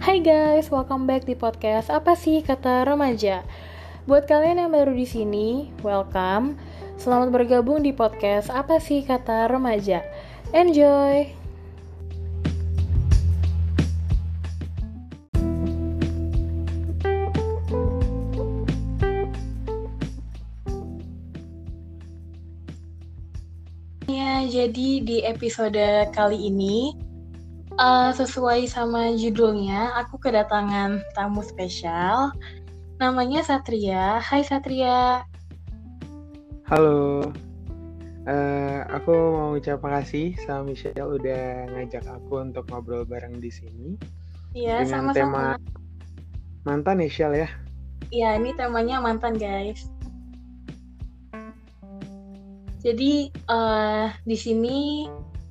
Hai guys, welcome back di podcast Apa sih kata remaja? Buat kalian yang baru di sini, welcome. Selamat bergabung di podcast Apa sih kata remaja? Enjoy. Ya, jadi di episode kali ini uh, sesuai sama judulnya, aku kedatangan tamu spesial. Namanya Satria. Hai Satria. Halo. Uh, aku mau ucap makasih sama Michelle udah ngajak aku untuk ngobrol bareng di sini. Iya, sama-sama. tema mantan ya, Michelle ya? Iya, ini temanya mantan, guys. Jadi uh, di sini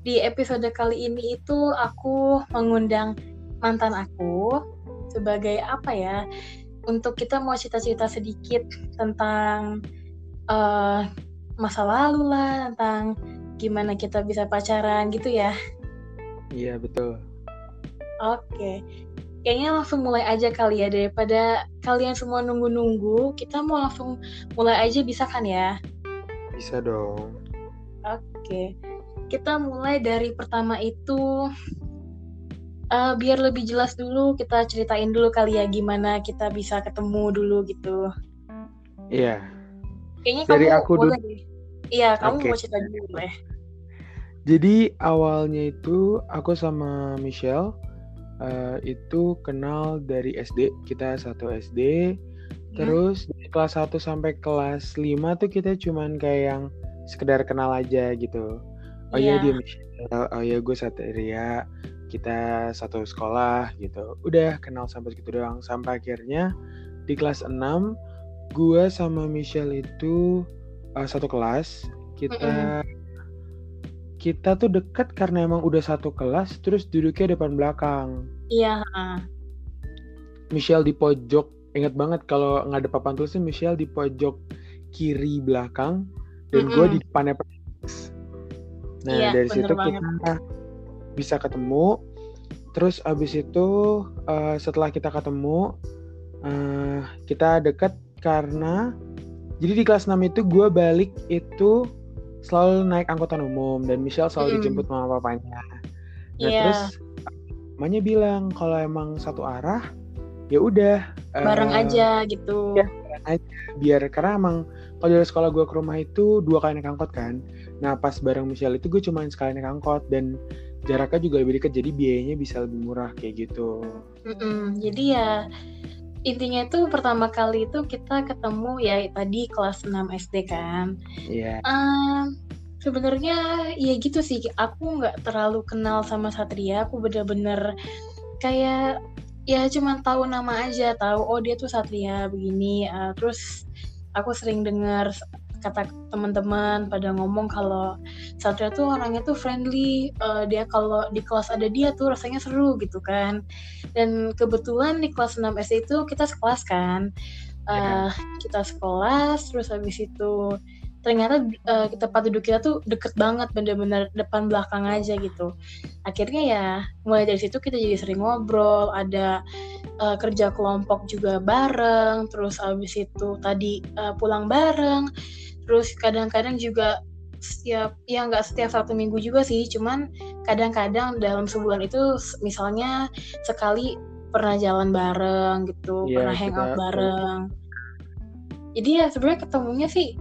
di episode kali ini itu aku mengundang mantan aku sebagai apa ya? Untuk kita mau cerita-cerita sedikit tentang uh, masa lalu lah, tentang gimana kita bisa pacaran gitu ya. Iya betul. Oke, kayaknya langsung mulai aja kali ya daripada kalian semua nunggu-nunggu. Kita mau langsung mulai aja bisa kan ya? Bisa dong. Oke, kita mulai dari pertama itu. Uh, biar lebih jelas dulu, kita ceritain dulu kali ya gimana kita bisa ketemu dulu gitu. Iya. Kayaknya dari kamu aku boleh. Iya, kamu okay. mau cerita dulu boleh. Jadi awalnya itu aku sama Michelle uh, itu kenal dari SD. Kita satu SD. Hmm. Terus dari kelas 1 sampai kelas 5 tuh kita cuman kayak yang sekedar kenal aja gitu oh iya yeah. dia Michelle oh iya gue Satria kita satu sekolah gitu udah kenal sampai gitu doang sampai akhirnya di kelas 6 gue sama Michelle itu uh, satu kelas kita mm -hmm. kita tuh deket karena emang udah satu kelas terus duduknya depan belakang iya yeah. Michelle di pojok inget banget kalau nggak ada papan tulisnya Michelle di pojok kiri belakang dan mm -hmm. gue di depannya nah iya, dari situ banget. kita bisa ketemu terus abis itu uh, setelah kita ketemu uh, kita deket karena jadi di kelas 6 itu gue balik itu selalu naik angkutan umum dan Michelle selalu mm. dijemput mama papanya nah yeah. terus mamanya bilang kalau emang satu arah ya udah bareng uh, aja gitu. ya bareng aja. Biar karena emang kalau dari sekolah gue ke rumah itu dua kali naik angkot kan. Nah pas bareng Michelle itu gue cuma sekali naik angkot dan jaraknya juga lebih dekat jadi biayanya bisa lebih murah kayak gitu. Mm-mm, jadi ya intinya itu pertama kali itu kita ketemu ya tadi kelas 6 SD kan. Iya. Yeah. um, sebenarnya ya gitu sih aku nggak terlalu kenal sama Satria aku bener-bener kayak ya cuma tahu nama aja tahu oh dia tuh Satria begini uh, terus aku sering dengar kata teman-teman pada ngomong kalau Satria tuh orangnya tuh friendly uh, dia kalau di kelas ada dia tuh rasanya seru gitu kan. Dan kebetulan di kelas 6 SD itu kita sekelas kan. Uh, kita sekelas terus habis itu ternyata uh, tempat duduk kita tuh deket banget bener-bener depan belakang aja gitu. Akhirnya ya mulai dari situ kita jadi sering ngobrol ada uh, kerja kelompok juga bareng terus abis itu tadi uh, pulang bareng terus kadang-kadang juga setiap ya nggak setiap satu minggu juga sih cuman kadang-kadang dalam sebulan itu misalnya sekali pernah jalan bareng gitu yeah, pernah hangout bareng. Jadi ya sebenarnya ketemunya sih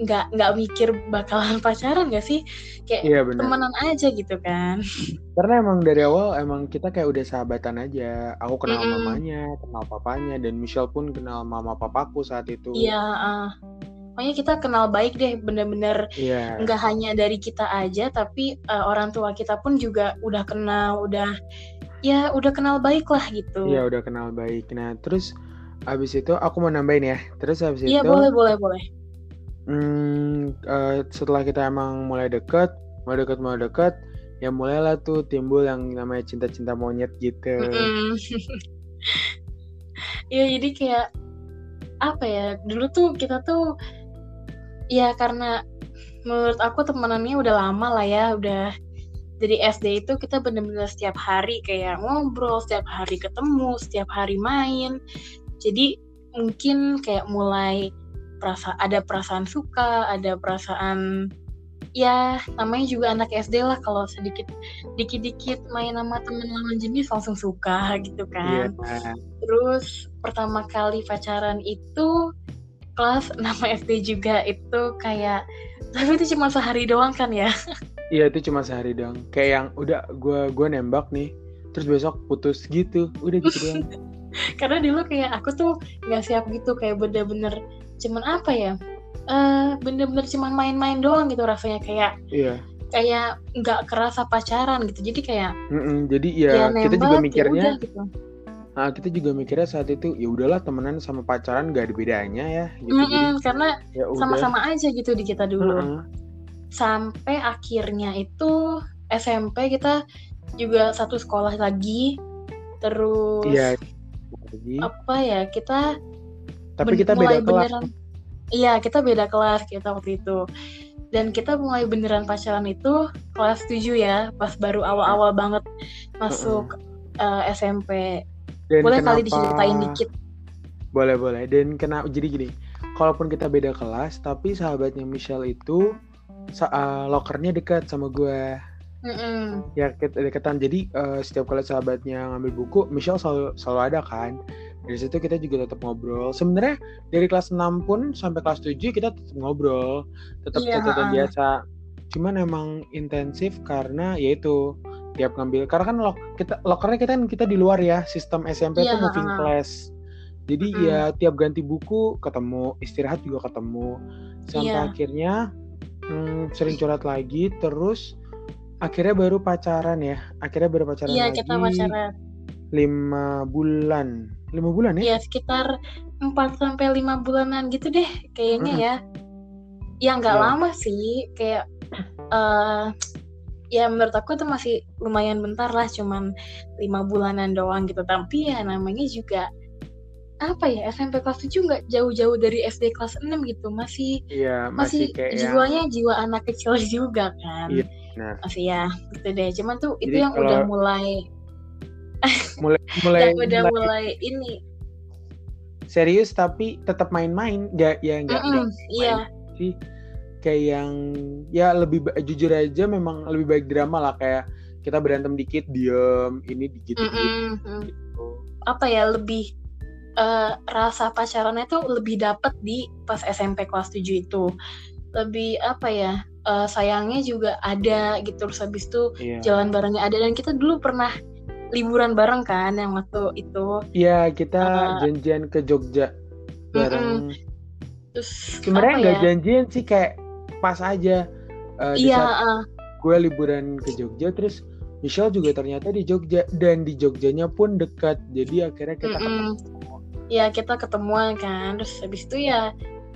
nggak nggak mikir bakalan pacaran gak sih? Kayak iya, temenan aja gitu kan. Karena emang dari awal emang kita kayak udah sahabatan aja. Aku kenal mm -hmm. mamanya kenal papanya dan Michelle pun kenal mama papaku saat itu. Iya uh, pokoknya kita kenal baik deh bener-bener yeah. nggak hanya dari kita aja tapi uh, orang tua kita pun juga udah kenal udah ya udah kenal baik lah gitu. Iya udah kenal baik. Nah terus abis itu aku mau nambahin ya. Terus abis iya, itu iya boleh boleh boleh Hmm, uh, setelah kita emang mulai deket, mulai deket, mulai deket, ya mulailah tuh timbul yang namanya cinta-cinta monyet gitu. Mm ya jadi kayak apa ya? Dulu tuh kita tuh ya karena menurut aku temenannya udah lama lah ya, udah dari SD itu kita bener-bener setiap hari kayak ngobrol setiap hari ketemu setiap hari main jadi mungkin kayak mulai perasa ada perasaan suka ada perasaan ya namanya juga anak SD lah kalau sedikit dikit-dikit main sama temen lawan jenis langsung suka gitu kan. Yeah. Terus pertama kali pacaran itu kelas nama SD juga itu kayak tapi itu cuma sehari doang kan ya? Iya itu cuma sehari doang. Kayak yang udah gue gue nembak nih, terus besok putus gitu, udah gitu doang. Karena dulu kayak aku tuh nggak siap gitu kayak bener-bener cuman apa ya? uh, bener-bener cuma main-main doang gitu rasanya kayak iya kayak nggak kerasa pacaran gitu jadi kayak mm -mm, jadi ya, ya nembak, kita juga ya mikirnya ya gitu. Nah, kita juga mikirnya saat itu ya udahlah temenan sama pacaran gak ada bedanya ya gitu. Jadi, karena ya sama-sama aja gitu di kita dulu. Mm -mm. Sampai akhirnya itu SMP kita juga satu sekolah lagi. Terus Iya. Apa ya? Kita Tapi kita beda kelas. Beneran, Iya, kita beda kelas kita waktu itu. Dan kita mulai beneran pacaran itu kelas 7 ya, pas baru awal-awal banget masuk uh, eh, SMP. Dan boleh kenapa... kali diceritain dikit. Boleh, boleh. Dan kenapa jadi gini, kalaupun kita beda kelas, tapi sahabatnya Michelle itu uh, lokernya dekat sama gue. Mm -mm. Ya deketan. Jadi uh, setiap kali sahabatnya ngambil buku, Michelle selalu selalu ada kan dari situ kita juga tetap ngobrol. Sebenarnya dari kelas 6 pun sampai kelas 7 kita tetap ngobrol tetap yeah. tetap biasa. Cuman emang intensif karena yaitu tiap ngambil karena kan lok kita lokernya kita kan kita di luar ya sistem SMP yeah, itu moving class jadi mm. ya tiap ganti buku ketemu istirahat juga ketemu. Sampai yeah. akhirnya hmm, sering curhat lagi terus akhirnya baru pacaran ya akhirnya baru pacaran iya, lagi kita pacaran. lima bulan lima bulan ya? Iya sekitar empat sampai lima bulanan gitu deh kayaknya ya. Ya nggak ya. lama sih kayak uh, ya menurut aku itu masih lumayan bentar lah cuman lima bulanan doang gitu tapi ya namanya juga apa ya SMP kelas 7 nggak jauh-jauh dari SD kelas 6 gitu masih iya, masih, masih jiwanya yang... jiwa anak kecil juga kan iya, nah. masih ya gitu deh cuman tuh Jadi itu yang kalau... udah mulai mulai mulai yang udah mulai, mulai ini serius tapi tetap main-main ya nggak mm -mm, iya sih kayak yang ya lebih jujur aja memang lebih baik drama lah kayak kita berantem dikit diem ini dikit dikit mm -mm. gitu. apa ya lebih uh, rasa pacarannya tuh lebih dapet di pas SMP kelas 7 itu lebih apa ya uh, sayangnya juga ada gitu terus habis itu yeah. jalan barengnya ada dan kita dulu pernah liburan bareng kan yang waktu itu. Iya, kita uh, janjian ke Jogja bareng. Mm -mm. Terus sebenarnya nggak ya? janjian sih kayak pas aja. Uh, iya. Uh. Gue liburan ke Jogja terus Michelle juga ternyata di Jogja dan di Jogjanya pun dekat. Jadi akhirnya kita mm -mm. ketemu. Iya, kita ketemuan kan. Terus habis itu ya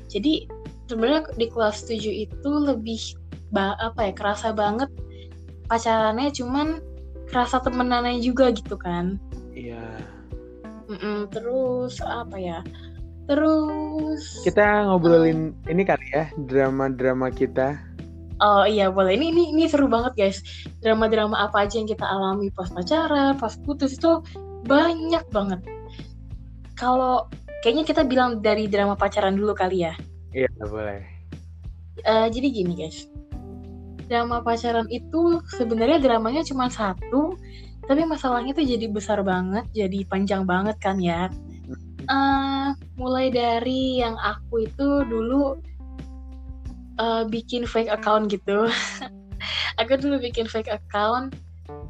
jadi sebenarnya di kelas 7 itu lebih apa ya kerasa banget pacarannya cuman rasa temenannya juga gitu kan. Iya. Mm-mm, terus apa ya? Terus kita ngobrolin uh, ini kali ya drama-drama kita. Oh iya boleh. Ini ini ini seru banget guys. Drama-drama apa aja yang kita alami pas pacaran pas putus itu banyak banget. Kalau kayaknya kita bilang dari drama pacaran dulu kali ya? Iya boleh. Uh, jadi gini guys drama pacaran itu sebenarnya dramanya cuma satu tapi masalahnya tuh jadi besar banget jadi panjang banget kan ya uh, mulai dari yang aku itu dulu uh, bikin fake account gitu aku dulu bikin fake account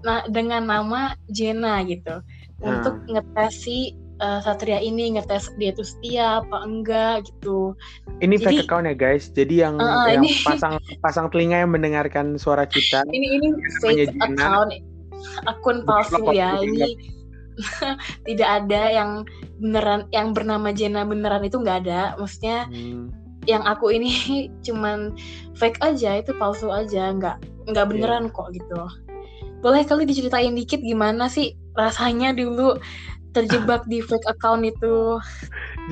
nah dengan nama Jenna gitu hmm. untuk ngetes si uh, Satria ini ngetes dia tuh setia apa enggak gitu. Ini jadi, fake account ya guys. Jadi yang, uh, yang ini, pasang pasang telinga yang mendengarkan suara kita. Ini ini fake account akun palsu ya. Ini tidak ada yang beneran yang bernama Jenna beneran itu nggak ada. Maksudnya hmm. yang aku ini cuman fake aja itu palsu aja nggak nggak beneran yeah. kok gitu. Boleh kali diceritain dikit gimana sih rasanya dulu terjebak di fake account itu.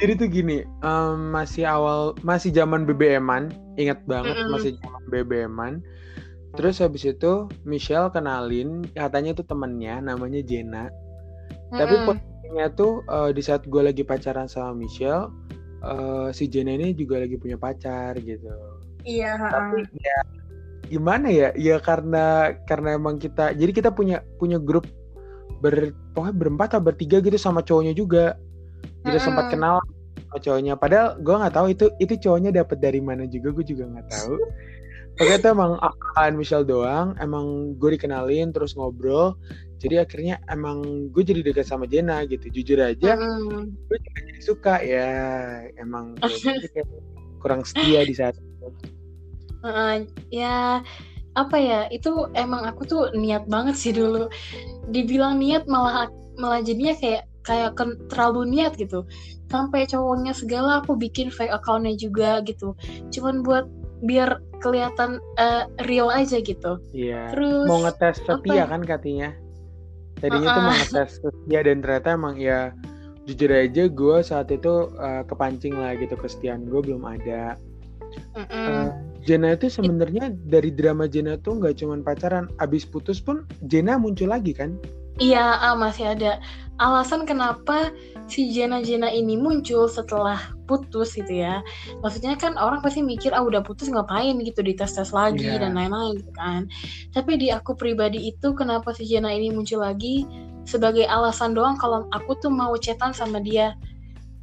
Jadi tuh gini, um, masih awal masih zaman BBM-an, ingat banget mm -mm. masih zaman BBM-an. terus habis itu Michelle kenalin katanya itu temennya namanya Jenna tapi Mm-mm. posisinya tuh eh, di saat gue lagi pacaran sama Michelle eh, si Jenna ini juga lagi punya pacar gitu Iya, tapi ya gimana ya ya karena karena emang kita jadi kita punya punya grup ber pokoknya berempat atau bertiga gitu sama cowoknya juga. Kita Mm-mm. sempat kenal sama cowoknya. Padahal gue nggak tahu itu itu cowoknya dapat dari mana juga gue juga nggak tahu. Pokoknya itu emang apaan Michelle doang. Emang gue dikenalin terus ngobrol. Jadi akhirnya emang gue jadi dekat sama Jenna gitu. Jujur aja Mm-mm. gue juga jadi suka. Ya emang gitu kurang setia di saat itu. Heeh, ya apa ya itu emang aku tuh niat banget sih dulu dibilang niat malah malah jadinya kayak kayak terlalu niat gitu sampai cowoknya segala aku bikin fake accountnya juga gitu cuman buat biar kelihatan eh, real aja gitu Iya. terus mau ngetes setia apa? kan katanya tadinya tuh Uh-uh. mau ngetes setia dan ternyata emang ya jujur aja gue saat itu uh, kepancing lah gitu kesetiaan gue belum ada mm-mm. Uh, Jenna itu sebenarnya dari drama Jenna tuh nggak cuman pacaran abis putus pun Jenna muncul lagi kan Iya, ah, masih ada alasan kenapa si Jena-Jena ini muncul setelah putus gitu ya. Maksudnya kan orang pasti mikir, ah udah putus ngapain gitu dites-tes lagi Iya. dan lain-lain gitu kan. Tapi di aku pribadi itu kenapa si Jena ini muncul lagi sebagai alasan doang kalau aku tuh mau chatan sama dia.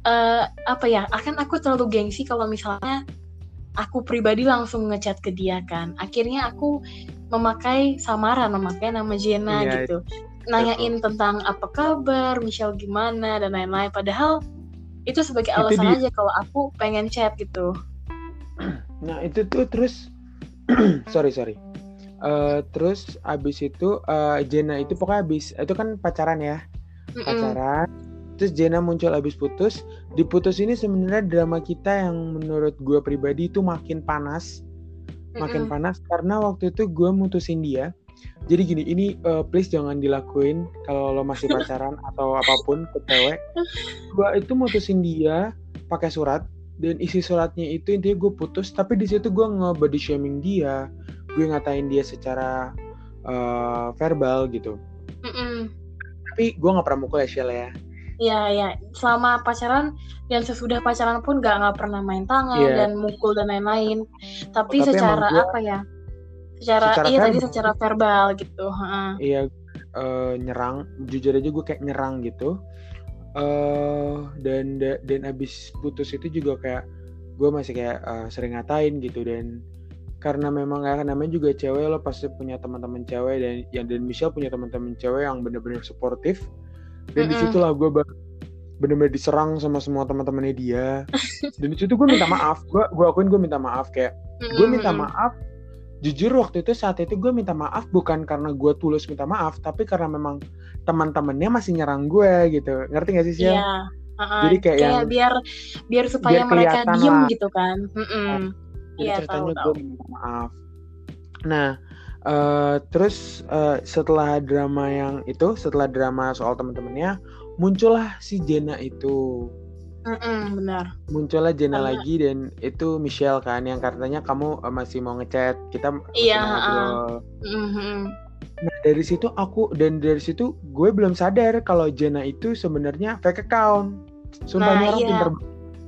eh apa ya, akan aku terlalu gengsi kalau misalnya aku pribadi langsung ngechat ke dia kan. Akhirnya aku memakai samaran, memakai nama Jena Iya, gitu nanyain tentang apa kabar, Michelle gimana dan lain-lain. Padahal itu sebagai Itu alasan di- aja kalau aku pengen chat gitu. nah itu tuh terus sorry sorry Uh, terus abis itu uh, Jenna itu pokoknya abis itu kan pacaran ya Mm-mm. pacaran terus Jenna muncul abis putus. Di putus ini sebenarnya drama kita yang menurut gue pribadi itu makin panas. Makin Mm-mm. panas karena waktu itu gue mutusin dia. Jadi gini ini uh, please jangan dilakuin kalau lo masih pacaran atau apa pun ke cewek. Gue itu mutusin dia pakai surat dan isi suratnya itu intinya gue putus. Tapi di situ gue nge-body shaming dia. Gue ngatain dia secara uh, verbal gitu. Mm-mm. tapi gue nggak pernah mukul ya Shell ya Iya, ya. Selama pacaran dan sesudah pacaran pun gak nggak pernah main tangan Iya. dan mukul dan lain-lain. Tapi, Tapi secara gua- apa ya? Secara, Secara iya tadi secara verbal gitu. heeh. Iya eh, nyerang, jujur aja gue kayak nyerang gitu. eh dan da- dan abis putus itu juga kayak gue masih kayak eh, sering ngatain gitu dan karena memang kayak namanya juga cewek lo pasti punya teman-teman cewek dan yang dan Michelle punya teman-teman cewek yang bener-bener suportif dan Mm-mm. di situlah gue bener-bener diserang sama semua teman-temannya dia dan di situ gue minta maaf gue gue akuin gue minta maaf kayak gue minta maaf jujur waktu itu saat itu gue minta maaf bukan karena gue tulus minta maaf tapi karena memang teman-temannya masih nyerang gue gitu ngerti gak sih Sia? Iya. heeh. Jadi kayak yang- biar biar supaya biar mereka diem lah. gitu kan. Mm-mm. Jadi Iya, ceritanya gue minta maaf nah eh, terus eh, setelah drama yang itu setelah drama soal teman-temannya muncullah si Jenna itu Mm-mm, benar. muncullah Jenna Karena- lagi dan itu Michelle kan yang katanya kamu eh, masih mau ngechat kita Iya, ngobrol Mhm. Nah dari situ aku dan dari situ gue belum sadar kalau Jenna itu sebenarnya fake account. Sumpah Nah, orang iya. pinter.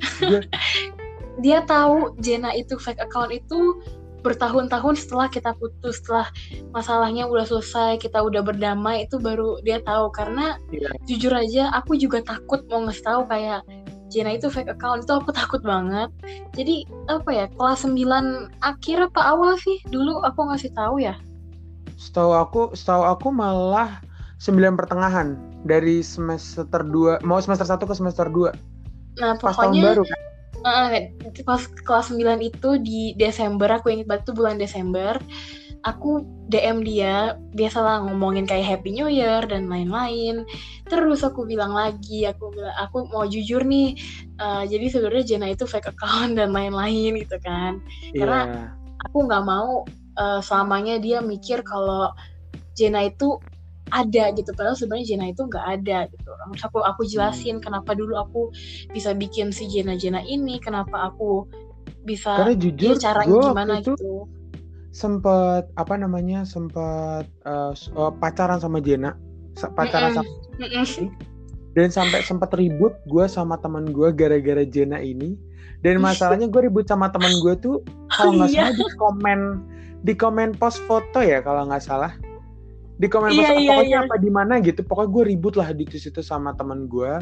Gue Dia tahu Jenna itu fake account itu bertahun-tahun setelah kita putus, setelah masalahnya udah selesai, kita udah berdamai itu baru dia tahu karena Iya. jujur aja aku juga takut mau ngasih tahu kayak Jenna itu fake account itu aku takut banget. Jadi apa ya kelas 9 akhir apa awal sih dulu aku ngasih tahu ya. setahu aku setahu aku malah 9 pertengahan dari semester 2 mau semester 1 ke semester 2 Nah pas tahun pokoknya baru kan. Eh, pas kelas 9 itu di Desember aku ingat banget itu bulan Desember. Aku DM dia biasalah ngomongin kayak Happy New Year dan lain-lain. Terus aku bilang lagi aku bilang aku mau jujur nih eh, jadi sebenarnya Jenna itu fake account dan lain-lain gitu kan. Iya. karena aku nggak mau eh, selamanya dia mikir kalau Jenna itu ada gitu. Padahal sebenarnya Jenna itu nggak ada gitu. Terus aku aku jelasin Hmm. kenapa dulu aku bisa bikin si Jenna Jenna ini kenapa aku bisa Karena ya jujur caranya gue gimana itu gitu. sempet apa namanya sempet uh, uh, pacaran sama Jena pacaran sama dan sampai sempet ribut gue sama teman gue gara-gara Jena ini. Dan masalahnya gue ribut sama teman gue tuh kalau nggak iya. salah di komen di komen post foto ya kalau nggak salah di komen iya, iya, pokoknya iya. apa di mana? gitu. Pokoknya gue ribut lah di situ sama teman gue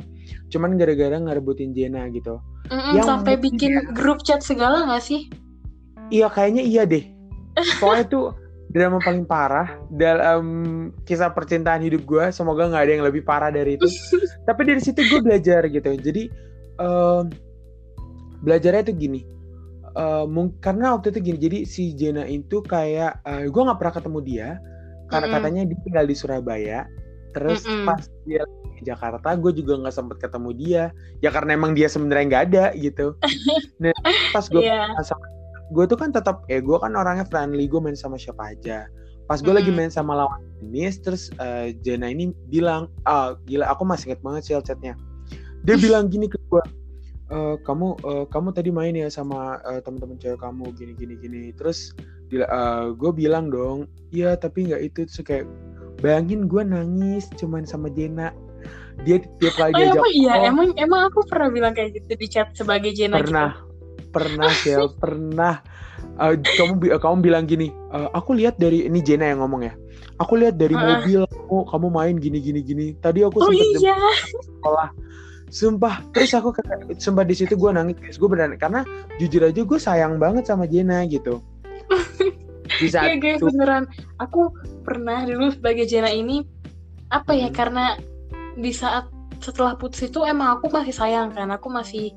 cuman gara-gara ngerebutin Jena gitu. Mm -mm, yang sampai bikin ya, grup chat segala nggak sih? Iya kayaknya iya deh. Pokoknya tuh drama paling parah dalam kisah percintaan hidup gue semoga nggak ada yang lebih parah dari itu. Tapi dari situ gue belajar gitu. Jadi um, belajarnya itu gini. Uh, karena waktu itu gini. Jadi si Jena itu kayak uh, gue nggak pernah ketemu dia karena mm -hmm. katanya dia tinggal di Surabaya terus mm -hmm. pas dia di Jakarta gue juga nggak sempet ketemu dia ya karena emang dia sebenarnya nggak ada gitu nah pas gue yeah. sama gue tuh kan tetap eh gue kan orangnya friendly gue main sama siapa aja pas gue hmm. lagi main sama lawan tenis terus uh, Jena ini bilang ah gila aku masih inget banget sih chatnya dia bilang gini ke gue e, kamu uh, kamu tadi main ya sama uh, teman-teman cewek kamu gini gini gini terus uh, gue bilang dong iya tapi nggak itu. Terus kayak bayangin gue nangis cuman sama Jena. Dia tiap kali oh, dia jawab iya oh, emang emang aku pernah bilang kayak gitu di chat sebagai Jena pernah gitu. Pernah ya pernah. Uh, kamu kamu bilang gini uh, aku lihat dari ini Jena yang ngomong ya aku lihat dari uh. mobil kamu kamu main gini gini gini. Tadi aku oh, sempat iya. sekolah. Sumpah terus aku sumpah di situ gue nangis gue berani karena jujur aja gue sayang banget sama Jena gitu di saat iya guys beneran. Aku pernah dulu sebagai Jena ini apa ya hmm. karena di saat setelah putus itu emang aku masih sayang kan aku masih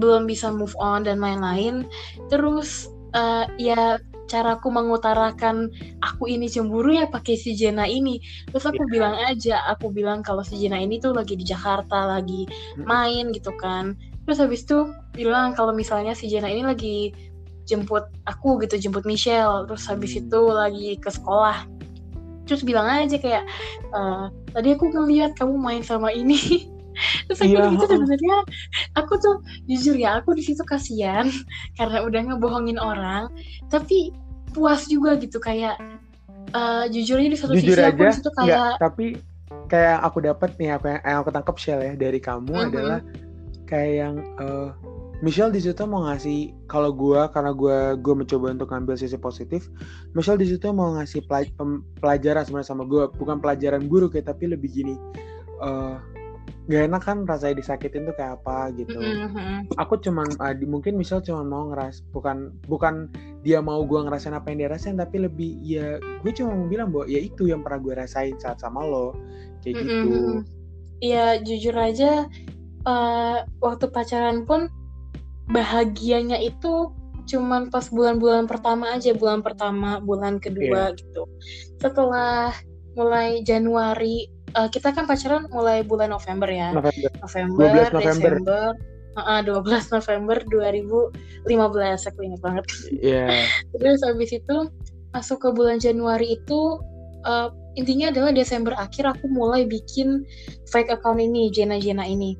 belum bisa move on dan lain-lain. Terus uh, ya caraku mengutarakan aku ini cemburu ya pakai si Jena ini. Terus aku yeah. bilang aja aku bilang kalau si Jena ini tuh lagi di Jakarta lagi main gitu kan. Terus habis itu bilang kalau misalnya si Jena ini lagi jemput aku gitu jemput Michelle terus habis hmm. itu lagi ke sekolah terus bilang aja kayak e, tadi aku ngeliat kamu main sama ini terus aku iya. gitu sebenarnya aku tuh jujur ya aku di situ kasihan karena udah ngebohongin orang tapi puas juga gitu kayak uh, jujurnya di satu jujur sisi aja, aku di situ kayak enggak, tapi kayak aku dapat nih apa yang, yang aku tangkap Shell ya dari kamu mm -hmm. adalah kayak yang uh, Michelle di situ mau ngasih kalau gue karena gue gue mencoba untuk ngambil sisi positif Michelle di situ mau ngasih pelajaran sebenarnya sama gue bukan pelajaran buruk ya tapi lebih gini uh, gak enak kan rasanya disakitin tuh kayak apa gitu. Mm-hmm. Aku cuman uh, di, mungkin misal cuma mau ngeras bukan bukan dia mau gue ngerasain apa yang dia rasain tapi lebih ya gue cuma mau bilang bahwa ya itu yang pernah gue rasain saat sama lo kayak mm-hmm. gitu. Iya jujur aja uh, waktu pacaran pun bahagianya itu cuman pas bulan-bulan pertama aja bulan pertama bulan kedua yeah. gitu. Setelah mulai Januari uh, kita kan pacaran mulai bulan November ya. November. November, 12 November. Desember. Uh, 12 November 2015 aku ingat banget. Iya. Yeah. Terus habis itu masuk ke bulan Januari itu uh, intinya adalah Desember akhir aku mulai bikin fake account ini, Jena Jena ini.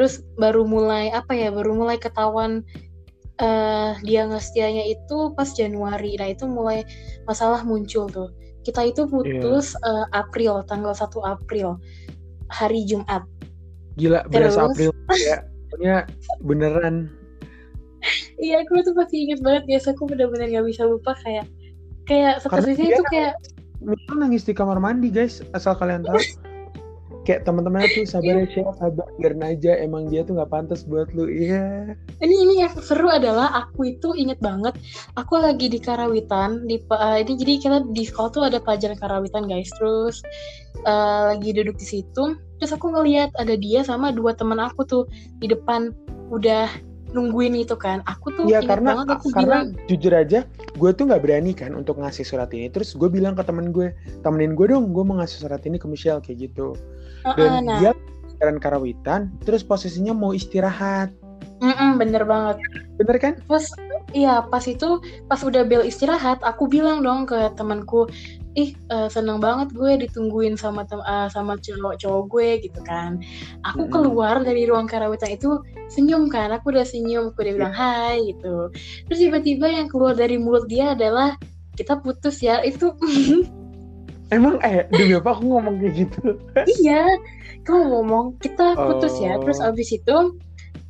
Terus baru mulai apa ya? Baru mulai ketahuan uh, dia ngestianya itu pas Januari. Nah, itu mulai masalah muncul tuh kita itu putus yeah. Iya. uh, April tanggal 1 April hari Jumat gila beres April ya pokoknya beneran iya aku tuh pasti inget banget biasa aku bener-bener gak bisa lupa kayak kayak seterusnya itu kayak Mika nangis di kamar mandi guys asal kalian tahu kayak teman-temannya tuh sabar ya sabar biarin aja emang dia tuh nggak pantas buat lu iya. Yeah. ini ini yang seru adalah aku itu inget banget aku lagi di Karawitan di uh, ini jadi kita di sekolah tuh ada pelajaran Karawitan guys. Terus uh, lagi duduk di situ terus aku ngeliat ada dia sama dua teman aku tuh di depan udah nungguin itu kan. Aku tuh ya karena banget aku karena bilang, jujur aja gue tuh nggak berani kan untuk ngasih surat ini. Terus gue bilang ke temen gue temenin gue dong gue mau ngasih surat ini ke Michelle kayak gitu uh, dan nah. dia jalan karawitan terus posisinya mau istirahat. Mm -mm, bener banget. Bener kan? Pas iya pas itu pas udah bel istirahat aku bilang dong ke temanku ih uh, seneng banget gue ditungguin sama tem uh, sama cowok-cowok gue gitu kan. Aku mm keluar dari ruang karawitan itu senyum kan aku udah senyum aku udah bilang iya. hai gitu. Terus tiba-tiba yang keluar dari mulut dia adalah kita putus ya itu Emang eh demi apa aku ngomong kayak gitu? iya kamu ngomong kita putus ya terus Oh. abis itu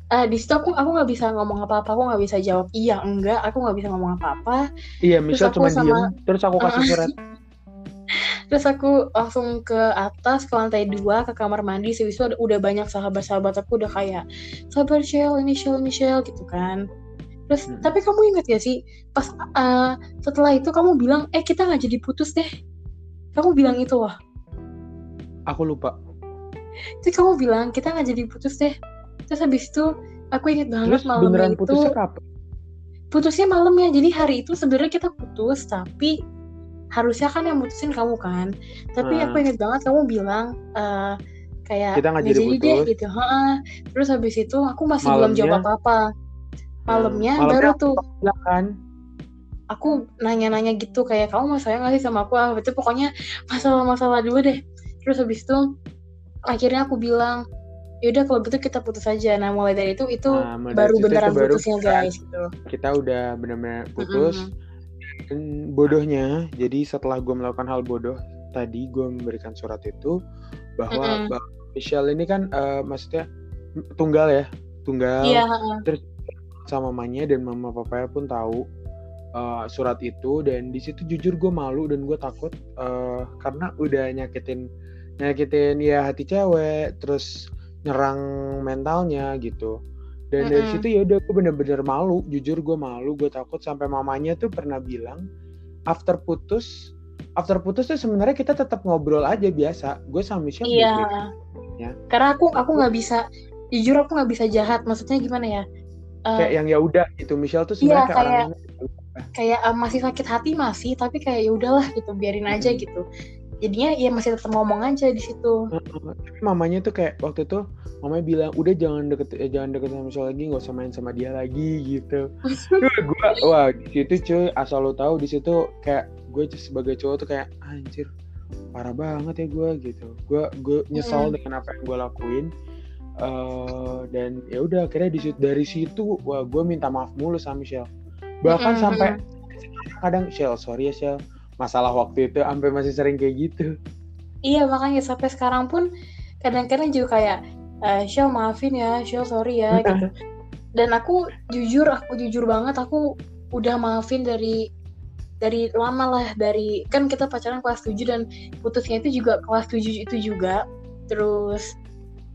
eh di situ aku aku nggak bisa ngomong apa apa aku nggak bisa jawab iya enggak aku nggak bisa ngomong apa apa Iya, Michelle aku cuma sama- diem, terus aku kasih surat. terus aku langsung ke atas ke lantai dua ke kamar mandi ada- udah banyak sahabat-sahabat aku udah kayak sabar Shell ini Shell ini Shell gitu kan terus Hmm. tapi kamu ingat ya sih pas eh, setelah itu kamu bilang eh kita nggak jadi putus deh kamu bilang itu loh Aku lupa. terus kamu bilang kita nggak jadi putus deh terus habis itu aku ingat banget Terus malamnya beneran itu putusnya kapan? putusnya malam ya jadi hari itu sebenarnya kita putus tapi harusnya kan yang mutusin kamu kan tapi Hmm. aku ingat banget kamu bilang eh, kayak Kita nggak "Nggak jadi deh putus." gitu Ha-ha. terus habis itu aku masih belum jawab Malamnya- apa apa malamnya Hmm, baru malamnya tuh Ya kan? Aku nanya-nanya gitu kayak kamu mau sayang gak sih sama aku? Ah itu pokoknya masalah-masalah dulu deh. Terus habis itu akhirnya aku bilang yaudah kalau gitu kita putus aja. Nah mulai dari itu itu Nah, baru beneran itu baru putusnya guys gitu. Kita udah benar-benar putus. Dan bodohnya, jadi setelah gue melakukan hal bodoh tadi, gue memberikan surat itu bahwa, Mm-mm. bahwa Michelle ini kan eh, maksudnya tunggal ya, tunggal. Iya ha-ha. sama mamanya dan mama papanya pun tahu uh, surat itu dan di situ jujur gue malu dan gue takut uh, karena udah nyakitin nyakitin ya hati cewek terus nyerang mentalnya gitu dan dari Mm-mm. situ ya udah gue bener-bener malu jujur gue malu gue takut sampai mamanya tuh pernah bilang after putus after putus tuh sebenarnya kita tetap ngobrol aja biasa gue sama Michelle Iya. ya. Karena aku aku nggak bisa jujur aku nggak bisa jahat. Maksudnya gimana ya? Eh, kayak yang ya udah gitu Michelle tuh Iya, sebenarnya kayak, kayak- orang kayak eh, masih sakit hati masih, tapi kayak ya udahlah gitu, biarin aja Hmm. gitu. Jadinya ya masih tetap ngomong aja di situ. Tapi mamanya tuh kayak waktu itu mamanya bilang udah jangan deket eh, jangan deket sama Michelle lagi nggak usah main sama dia lagi gitu. Duh, gua wah di situ cuy asal lo tahu di situ kayak gue sebagai cowok tuh kayak anjir parah banget ya gue gitu. Gue gue nyesal Mm. dengan apa yang gue lakuin. Eh, dan ya udah akhirnya di situ dari situ wah gue minta maaf mulu sama Michelle. Bahkan Mm-mm, sampai kadang Shell sorry ya Shell masalah waktu itu sampai masih sering kayak gitu. Iya makanya sampai sekarang pun kadang-kadang juga kayak eh Shell maafin ya, Shell sorry ya gitu. Dan aku jujur, aku jujur banget aku udah maafin dari dari lama lah dari kan kita pacaran kelas 7 dan putusnya itu juga kelas 7 itu juga. Terus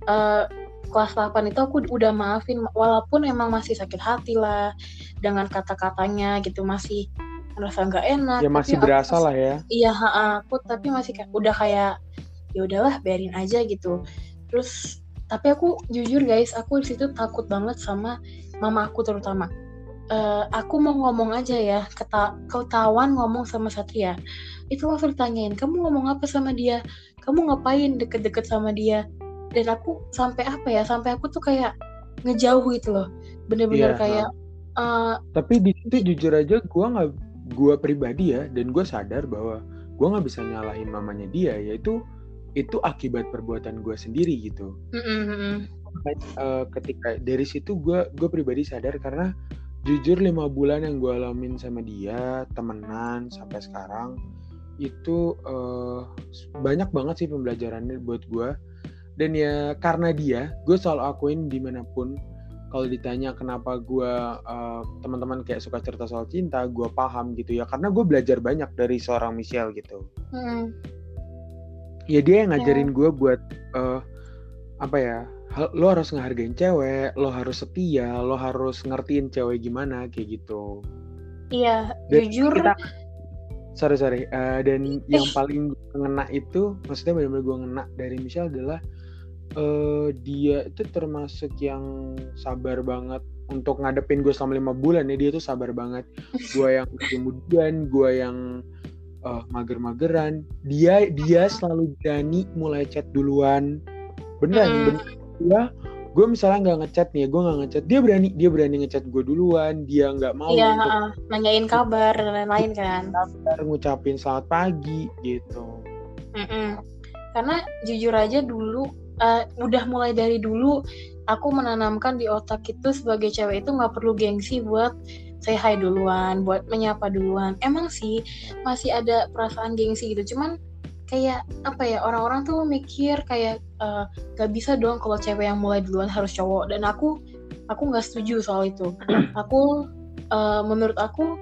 eh kelas 8 itu aku udah maafin walaupun emang masih sakit hati lah dengan kata-katanya gitu masih merasa nggak enak. Ya masih aku berasa lah ya. iya aku tapi masih kayak udah kayak ya udahlah biarin aja gitu terus tapi aku jujur guys aku di situ takut banget sama mama aku terutama Eh, aku mau ngomong aja ya keta ketahuan ngomong sama Satria itu langsung ditanyain kamu ngomong apa sama dia kamu ngapain deket-deket sama dia dan aku sampai apa ya sampai aku tuh kayak ngejauh gitu loh bener-bener Iya, kayak eh, Tapi di situ jujur aja gue nggak gue pribadi ya dan gue sadar bahwa gue nggak bisa nyalahin mamanya dia yaitu itu akibat perbuatan gue sendiri gitu. mm, mm, mm, mm. Makanya, eh, ketika dari situ gue gue pribadi sadar karena jujur lima bulan yang gue alamin sama dia temenan sampai sekarang itu eh, banyak banget sih pembelajarannya buat gue dan ya karena dia gue selalu akuin di mana pun kalau ditanya kenapa gue eh, teman-teman kayak suka cerita soal cinta gue paham gitu ya. Karena gue belajar banyak dari seorang Michelle gitu. Mm, ya dia yang ngajarin gue buat eh, apa ya lo harus ngehargain cewek lo harus setia lo harus ngertiin cewek gimana kayak gitu. Iya Dan jujur. kita- sorry sorry. Eh, dan yang paling gue ngena itu maksudnya benar-benar gue ngena dari Michelle adalah eh, dia itu termasuk yang sabar banget untuk ngadepin gue selama lima bulan ya dia tuh sabar banget gue yang kemudian gue yang eh, mager-mageran dia dia selalu berani mulai chat duluan beneran Mm. bener gue gue misalnya nggak ngechat nih gue nggak ngechat dia berani dia berani ngechat gue duluan dia nggak mau Iya, untuk nanyain kabar dan lain-lain kan. kabar, ngucapin selamat pagi gitu. Mm-mm. Karena jujur aja dulu, eh, udah mulai dari dulu aku menanamkan di otak itu sebagai cewek itu nggak perlu gengsi buat say hi duluan buat menyapa duluan. Emang sih masih ada perasaan gengsi gitu. Cuman kayak apa ya orang-orang tuh mikir kayak uh, gak bisa dong kalau cewek yang mulai duluan harus cowok. Dan aku aku nggak setuju soal itu. Aku uh, menurut aku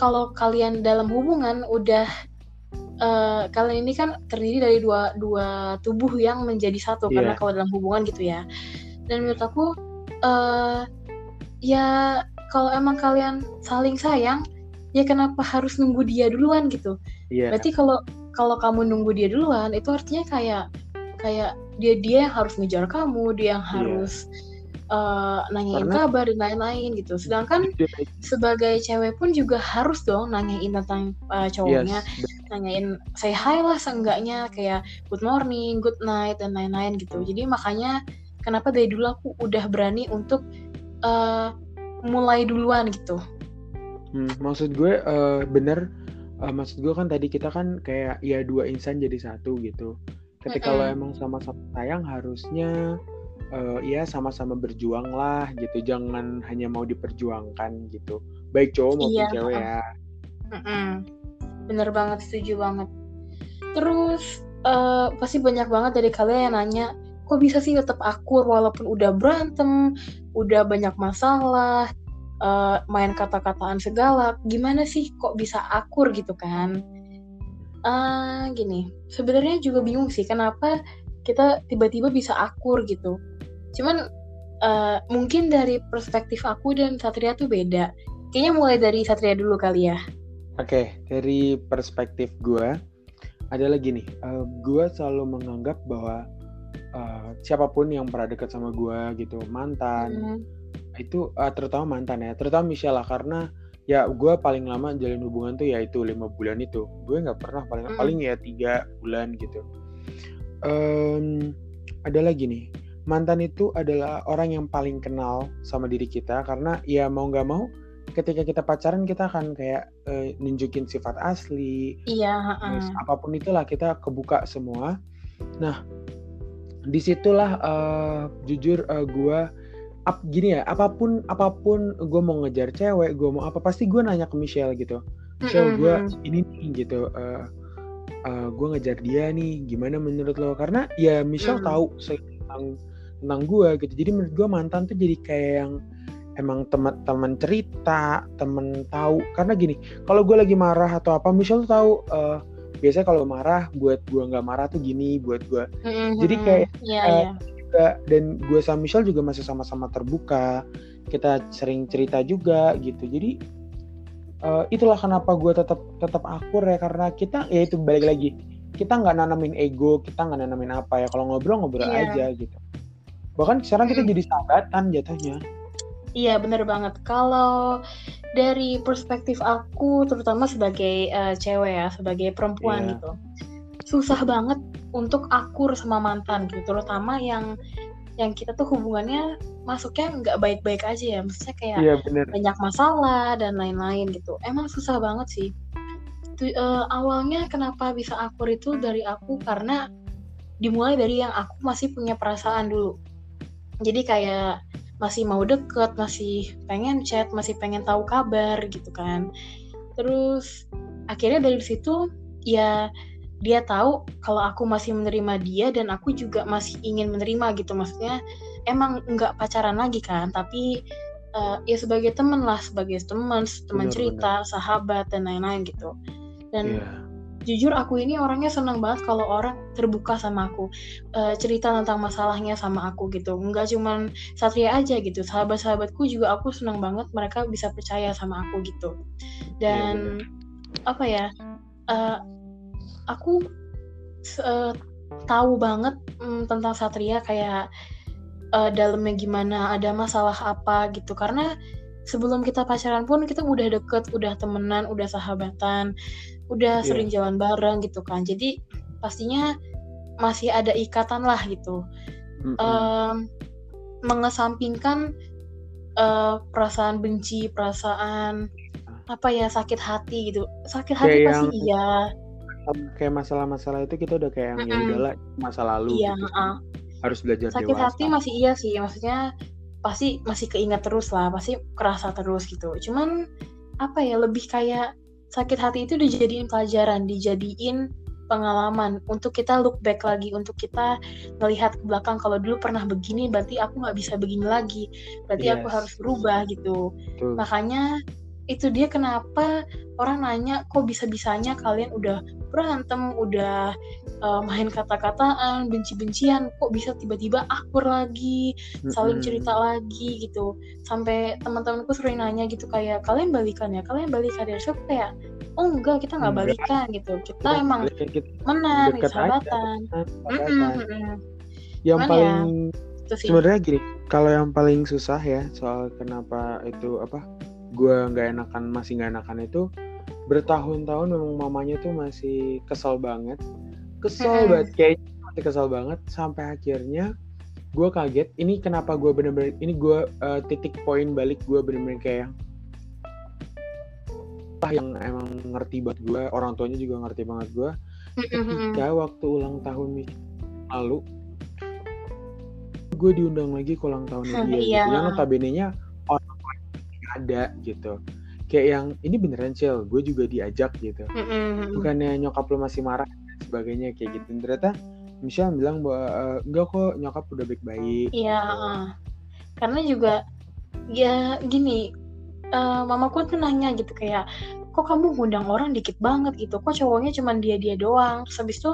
kalau kalian dalam hubungan udah uh, kalian ini kan terdiri dari dua dua tubuh yang menjadi satu yeah. karena kalau dalam hubungan gitu ya dan menurut aku uh, ya kalau emang kalian saling sayang ya kenapa harus nunggu dia duluan gitu yeah. berarti kalau kalau kamu nunggu dia duluan itu artinya kayak kayak dia dia yang harus ngejar kamu dia yang iya. harus uh, nanyain Karena, kabar dan lain-lain gitu. Sedangkan sebagai cewek pun juga harus dong nanyain tentang uh, cowoknya, yes. Nanyain say hi lah seenggaknya kayak good morning, good night dan lain-lain gitu. Jadi makanya kenapa dari dulu aku udah berani untuk uh, mulai duluan gitu. Hmm, maksud gue uh, bener, uh, maksud gue kan tadi kita kan kayak ya dua insan jadi satu gitu. Ketika mm -hmm. lo emang sama-sama sayang harusnya uh, ya sama-sama berjuang lah gitu jangan hanya mau diperjuangkan gitu baik cowok maupun iya, cewek ya mm bener banget setuju banget. Terus uh, pasti banyak banget dari kalian yang nanya kok bisa sih tetap akur walaupun udah berantem udah banyak masalah uh, main kata-kataan segala gimana sih kok bisa akur? gitu kan. Uh, gini sebenarnya juga bingung sih kenapa kita tiba-tiba bisa akur gitu. Cuman uh, mungkin dari perspektif aku dan Satria tuh beda. Kayaknya mulai dari Satria dulu kali ya oke okay, dari perspektif gue adalah gini uh, eh, gue selalu menganggap bahwa uh, siapa pun yang pernah dekat sama gue gitu mantan hmm. itu uh, terutama mantan ya terutama Michelle lah karena ya gue paling lama jalin hubungan tuh ya itu lima bulan itu gue nggak pernah paling hmm. paling ya tiga bulan gitu um, ada lagi nih mantan itu adalah orang yang paling kenal sama diri kita karena ya mau nggak mau ketika kita pacaran kita akan kayak uh, nunjukin sifat asli iya uh. apa pun itulah kita kebuka semua. Nah di situlah uh, jujur uh, gue up gini ya apa pun apa pun gue mau ngejar cewek gue mau apa pasti gue nanya ke Michelle gitu. Michelle gue ini nih gitu uh, uh, gue ngejar dia nih gimana menurut lo? Karena ya Michelle mm. tahu tentang tentang gue gitu. Jadi menurut gue mantan tuh jadi kayak yang emang teman-teman cerita temen tahu. Karena gini kalau gue lagi marah atau apa Michelle tuh tahu uh, biasanya kalau marah buat gue nggak marah tuh gini buat gue mm-hmm. jadi kayak yeah, uh, yeah. juga dan gue sama Michelle juga masih sama-sama terbuka. Kita sering cerita juga gitu. Jadi uh, itulah kenapa gue tetap tetap akur ya karena kita ya itu balik lagi. Kita nggak nanamin ego kita nggak nanamin apa ya. Kalau ngobrol ngobrol yeah. aja gitu. Bahkan sekarang kita jadi sahabatan jatuhnya Iya bener banget. Kalau dari perspektif aku, terutama sebagai uh, cewek ya, sebagai perempuan yeah. gitu, susah banget untuk akur sama mantan gitu, terutama yang yang kita tuh hubungannya masuknya nggak baik-baik aja ya, maksudnya kayak yeah, bener. banyak masalah dan lain-lain gitu. Emang susah banget sih. Tuh, uh, awalnya kenapa bisa akur itu dari aku karena dimulai dari yang aku masih punya perasaan dulu jadi kayak masih mau deket masih pengen chat masih pengen tahu kabar gitu kan. Terus akhirnya dari situ ya dia tahu kalau aku masih menerima dia dan aku juga masih ingin menerima gitu. Maksudnya emang nggak pacaran lagi kan tapi uh, ya sebagai teman lah sebagai teman teman cerita bener. sahabat dan lain-lain gitu. Dan yeah jujur aku ini orangnya senang banget kalau orang terbuka sama aku uh, cerita tentang masalahnya sama aku gitu. Nggak cuman Satria aja gitu sahabat-sahabatku juga aku senang banget mereka bisa percaya sama aku gitu. Dan yeah, apa ya uh, aku uh, tahu banget um, tentang Satria kayak uh, dalamnya gimana ada masalah apa gitu. Karena sebelum kita pacaran pun kita udah deket udah temenan udah sahabatan udah yeah. sering jalan bareng gitu kan jadi pastinya masih ada ikatan lah gitu mm -hmm. um, mengesampingkan uh, perasaan benci perasaan apa ya sakit hati gitu sakit hati kayak pasti yang, iya kayak masalah-masalah itu kita udah kayak yang mm -hmm. ya masa lalu iya, gitu. uh. harus belajar sakit dewasa. hati masih iya sih maksudnya pasti masih keingat terus lah pasti kerasa terus gitu cuman apa ya lebih kayak sakit hati itu dijadiin pelajaran dijadiin pengalaman untuk kita look back lagi untuk kita melihat ke belakang kalau dulu pernah begini berarti aku nggak bisa begini lagi berarti yes. aku harus berubah gitu Tuh. makanya itu dia kenapa orang nanya kok bisa-bisanya kalian udah berantem, udah uh, main kata-kataan, benci-bencian, kok bisa tiba-tiba akur lagi, saling cerita lagi gitu. Sampai teman-temanku sering nanya gitu kayak kalian balikan ya, kalian balikan ya. So kayak oh enggak kita nggak balikan gitu. Kita, kita emang menang, sahabatan. Yang Cuman paling ya, sebenarnya gini, kalau yang paling susah ya soal kenapa itu apa gue nggak enakan masih nggak enakan itu bertahun-tahun memang mamanya tuh masih kesel banget. Kesel banget kayak masih kesel banget sampai akhirnya gue kaget ini kenapa gue bener-bener ini gue uh, titik poin balik gue bener-bener kayak yang emang ngerti banget gue orang tuanya juga ngerti banget gue ketika waktu ulang tahun lalu gue diundang lagi ke ulang tahunnya dia gitu. yang notabene nya ada gitu. Kayak yang ini beneran cel gue juga diajak gitu. Mm-hmm. bukannya nyokap lo masih marah dan sebagainya kayak gitu. Dan ternyata Michelle bilang bahwa uh, enggak kok nyokap udah baik-baik. Iya uh, karena juga ya gini uh, mamaku tuh nanya gitu kayak kok kamu ngundang orang dikit banget gitu? Kok cowoknya cuma dia dia doang? Terus habis itu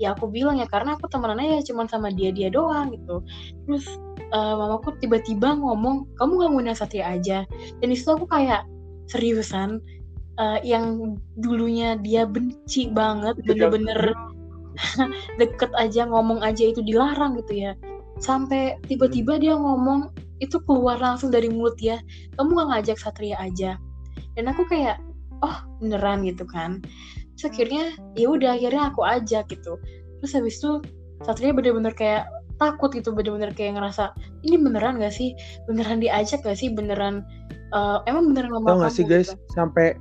ya aku bilang ya karena aku temenannya ya cuma sama dia dia doang gitu. Terus uh, mamaku tiba-tiba ngomong kamu gak ngundang Satria aja? Dan di situ aku kayak seriusan uh, yang dulunya dia benci banget iya, bener-bener deket aja ngomong aja itu dilarang gitu ya. Sampai tiba-tiba dia ngomong itu keluar langsung dari mulut ya kamu gak ngajak Satria aja? Dan aku kayak oh beneran gitu kan. Terus akhirnya ya udah akhirnya aku ajak gitu. Terus habis itu Satria bener-bener kayak takut gitu bener-bener kayak ngerasa ini beneran gak sih? Beneran diajak gak sih? Beneran uh, emang beneran mama Tau gak sih guys? gitu? sampai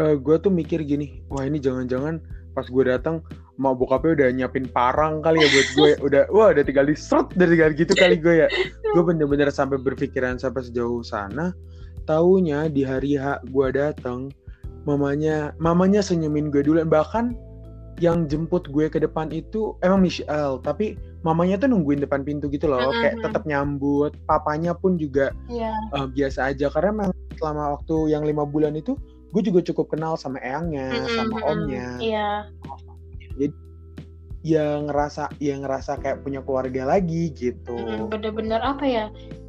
uh, eh, gue tuh mikir gini wah ini jangan-jangan pas gue datang mau bokapnya udah nyiapin parang kali ya buat gue udah wah udah tinggal di serut udah tinggal gitu kali gue ya. Gue bener-bener sampai berpikiran sampai sejauh sana. Taunya di hari H gue datang mamanya mamanya senyumin gue dulu bahkan yang jemput gue ke depan itu emang Michelle tapi mamanya tuh nungguin depan pintu gitu loh mm-hmm. kayak tetap nyambut papanya pun juga yeah. Iya. uh, biasa aja karena memang selama waktu yang lima bulan itu gue juga cukup kenal sama eyangnya mm-hmm. sama omnya yeah. jadi ya ngerasa ya ngerasa kayak punya keluarga lagi gitu mm, bener-bener apa ya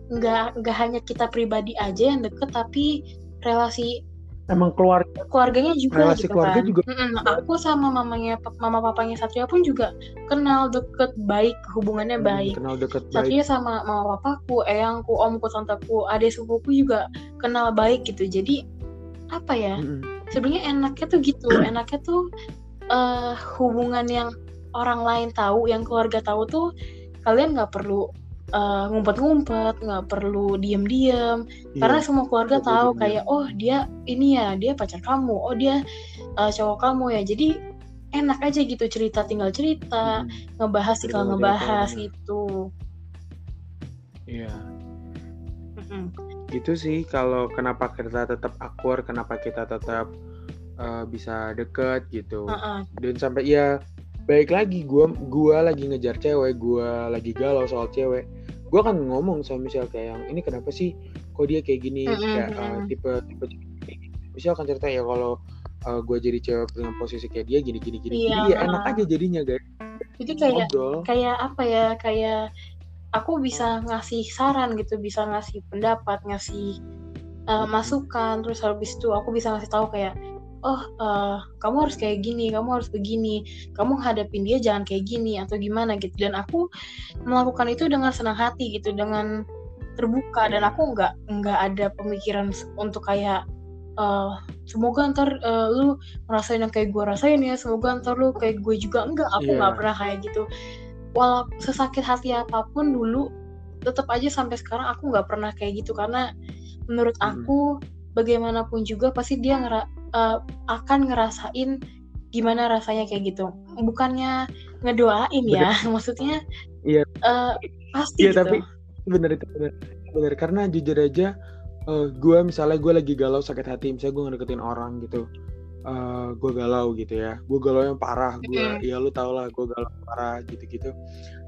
nggak nggak hanya kita pribadi aja yang deket tapi relasi emang keluarga keluarganya juga relasi gitu keluarga kan. juga mm aku sama mamanya mama papanya Satria pun juga kenal deket baik hubungannya hmm, baik kenal deket Satria baik. sama mama papaku eyangku omku tanteku adik sepupuku juga kenal baik gitu jadi apa ya mm-hmm. sebenarnya enaknya tuh gitu enaknya tuh uh, hubungan yang orang lain tahu yang keluarga tahu tuh kalian nggak perlu uh, ngumpet-ngumpet, nggak perlu diem-diem, iya, karena semua keluarga tahu diem. kayak oh dia ini ya dia pacar kamu, oh dia uh, cowok kamu ya, jadi enak aja gitu cerita tinggal cerita, hmm. ngebahas tinggal ngebahas gitu. Iya. Hmm. Itu sih kalau kenapa kita tetap akur, kenapa kita tetap uh, bisa deket gitu, uh -uh. dan sampai ya baik lagi gue gua lagi ngejar cewek gue lagi galau soal cewek gue kan ngomong sama Michelle kayak yang ini kenapa sih kok dia kayak gini mm-hmm. kayak uh, tipe tipe Michelle kan cerita ya kalau uh, eh, gue jadi cewek dengan posisi kayak dia gini gini gini iya. jadi ya enak aja jadinya guys jadi kayak Ngobrol. kayak apa ya kayak aku bisa ngasih saran gitu bisa ngasih pendapat ngasih uh, masukan terus habis itu aku bisa ngasih tahu kayak oh uh, kamu harus kayak gini kamu harus begini kamu hadapin dia jangan kayak gini atau gimana gitu. Dan aku melakukan itu dengan senang hati gitu dengan terbuka. Dan aku nggak nggak ada pemikiran untuk kayak uh, semoga ntar uh, lu ngerasain yang kayak gue rasain ya semoga ntar lu kayak gue juga. Enggak aku nggak yeah. pernah kayak gitu. Walau sesakit hati apa pun dulu tetap aja sampai sekarang aku nggak pernah kayak gitu. Karena menurut aku hmm. bagaimanapun juga pasti dia ngera uh, akan ngerasain gimana rasanya kayak gitu. Bukannya ngedoain ya maksudnya iya. uh, pasti iya gitu. tapi bener itu bener bener. Karena jujur aja uh, gue misalnya gue lagi galau sakit hati misalnya gue ngedeketin orang gitu uh, eh, gue galau gitu ya. Gue galau yang parah gue mm. ya lu tau lah gue galau parah gitu-gitu.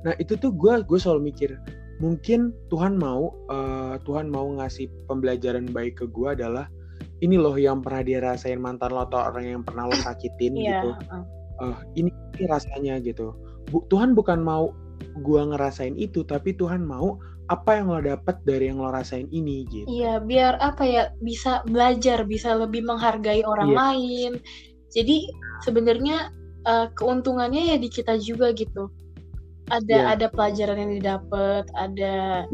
Nah itu tuh gue gue selalu mikir mungkin Tuhan mau uh, Tuhan mau ngasih pembelajaran baik ke gue adalah ini loh yang pernah dia rasain mantan lo atau orang yang pernah lo sakitin yeah. gitu uh, ini, ini rasanya gitu Bu, Tuhan bukan mau gue ngerasain itu tapi Tuhan mau apa yang lo dapet dari yang lo rasain ini gitu. Iya, biar apa ya bisa belajar, bisa lebih menghargai orang yeah. lain. Jadi sebenarnya uh, keuntungannya ya di kita juga gitu. Ada yeah. ada pelajaran yang didapat, ada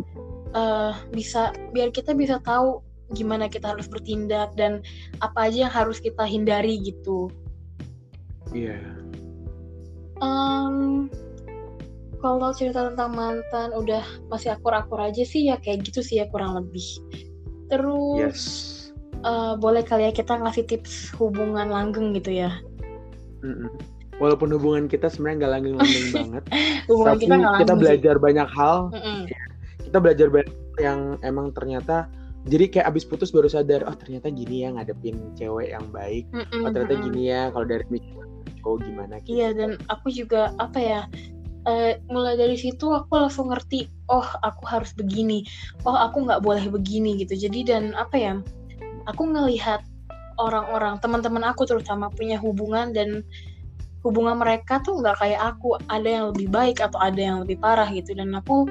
uh, bisa biar kita bisa tahu gimana kita harus bertindak dan apa aja yang harus kita hindari gitu. Iya. Yeah. Um, kalau cerita tentang mantan udah masih akur-akur aja sih ya kayak gitu sih ya kurang lebih. Terus yes. uh, boleh kali ya kita ngasih tips hubungan langgeng gitu ya. Mm-mm. Walaupun hubungan kita sebenarnya nggak langgeng-langgeng banget, hubungan tapi kita, kita belajar sih. banyak hal. Mm-mm. Kita belajar banyak yang emang ternyata jadi kayak abis putus baru sadar oh ternyata gini ya ngadepin cewek yang baik. Mm-mm, oh ternyata gini ya kalau dari oh gimana gitu. iya dan aku juga apa ya uh, mulai dari situ aku langsung ngerti oh aku harus begini. Oh aku nggak boleh begini gitu. Jadi dan apa ya aku ngelihat orang-orang teman-teman aku terutama punya hubungan dan hubungan mereka tuh nggak kayak aku. Ada yang lebih baik atau ada yang lebih parah gitu. Dan aku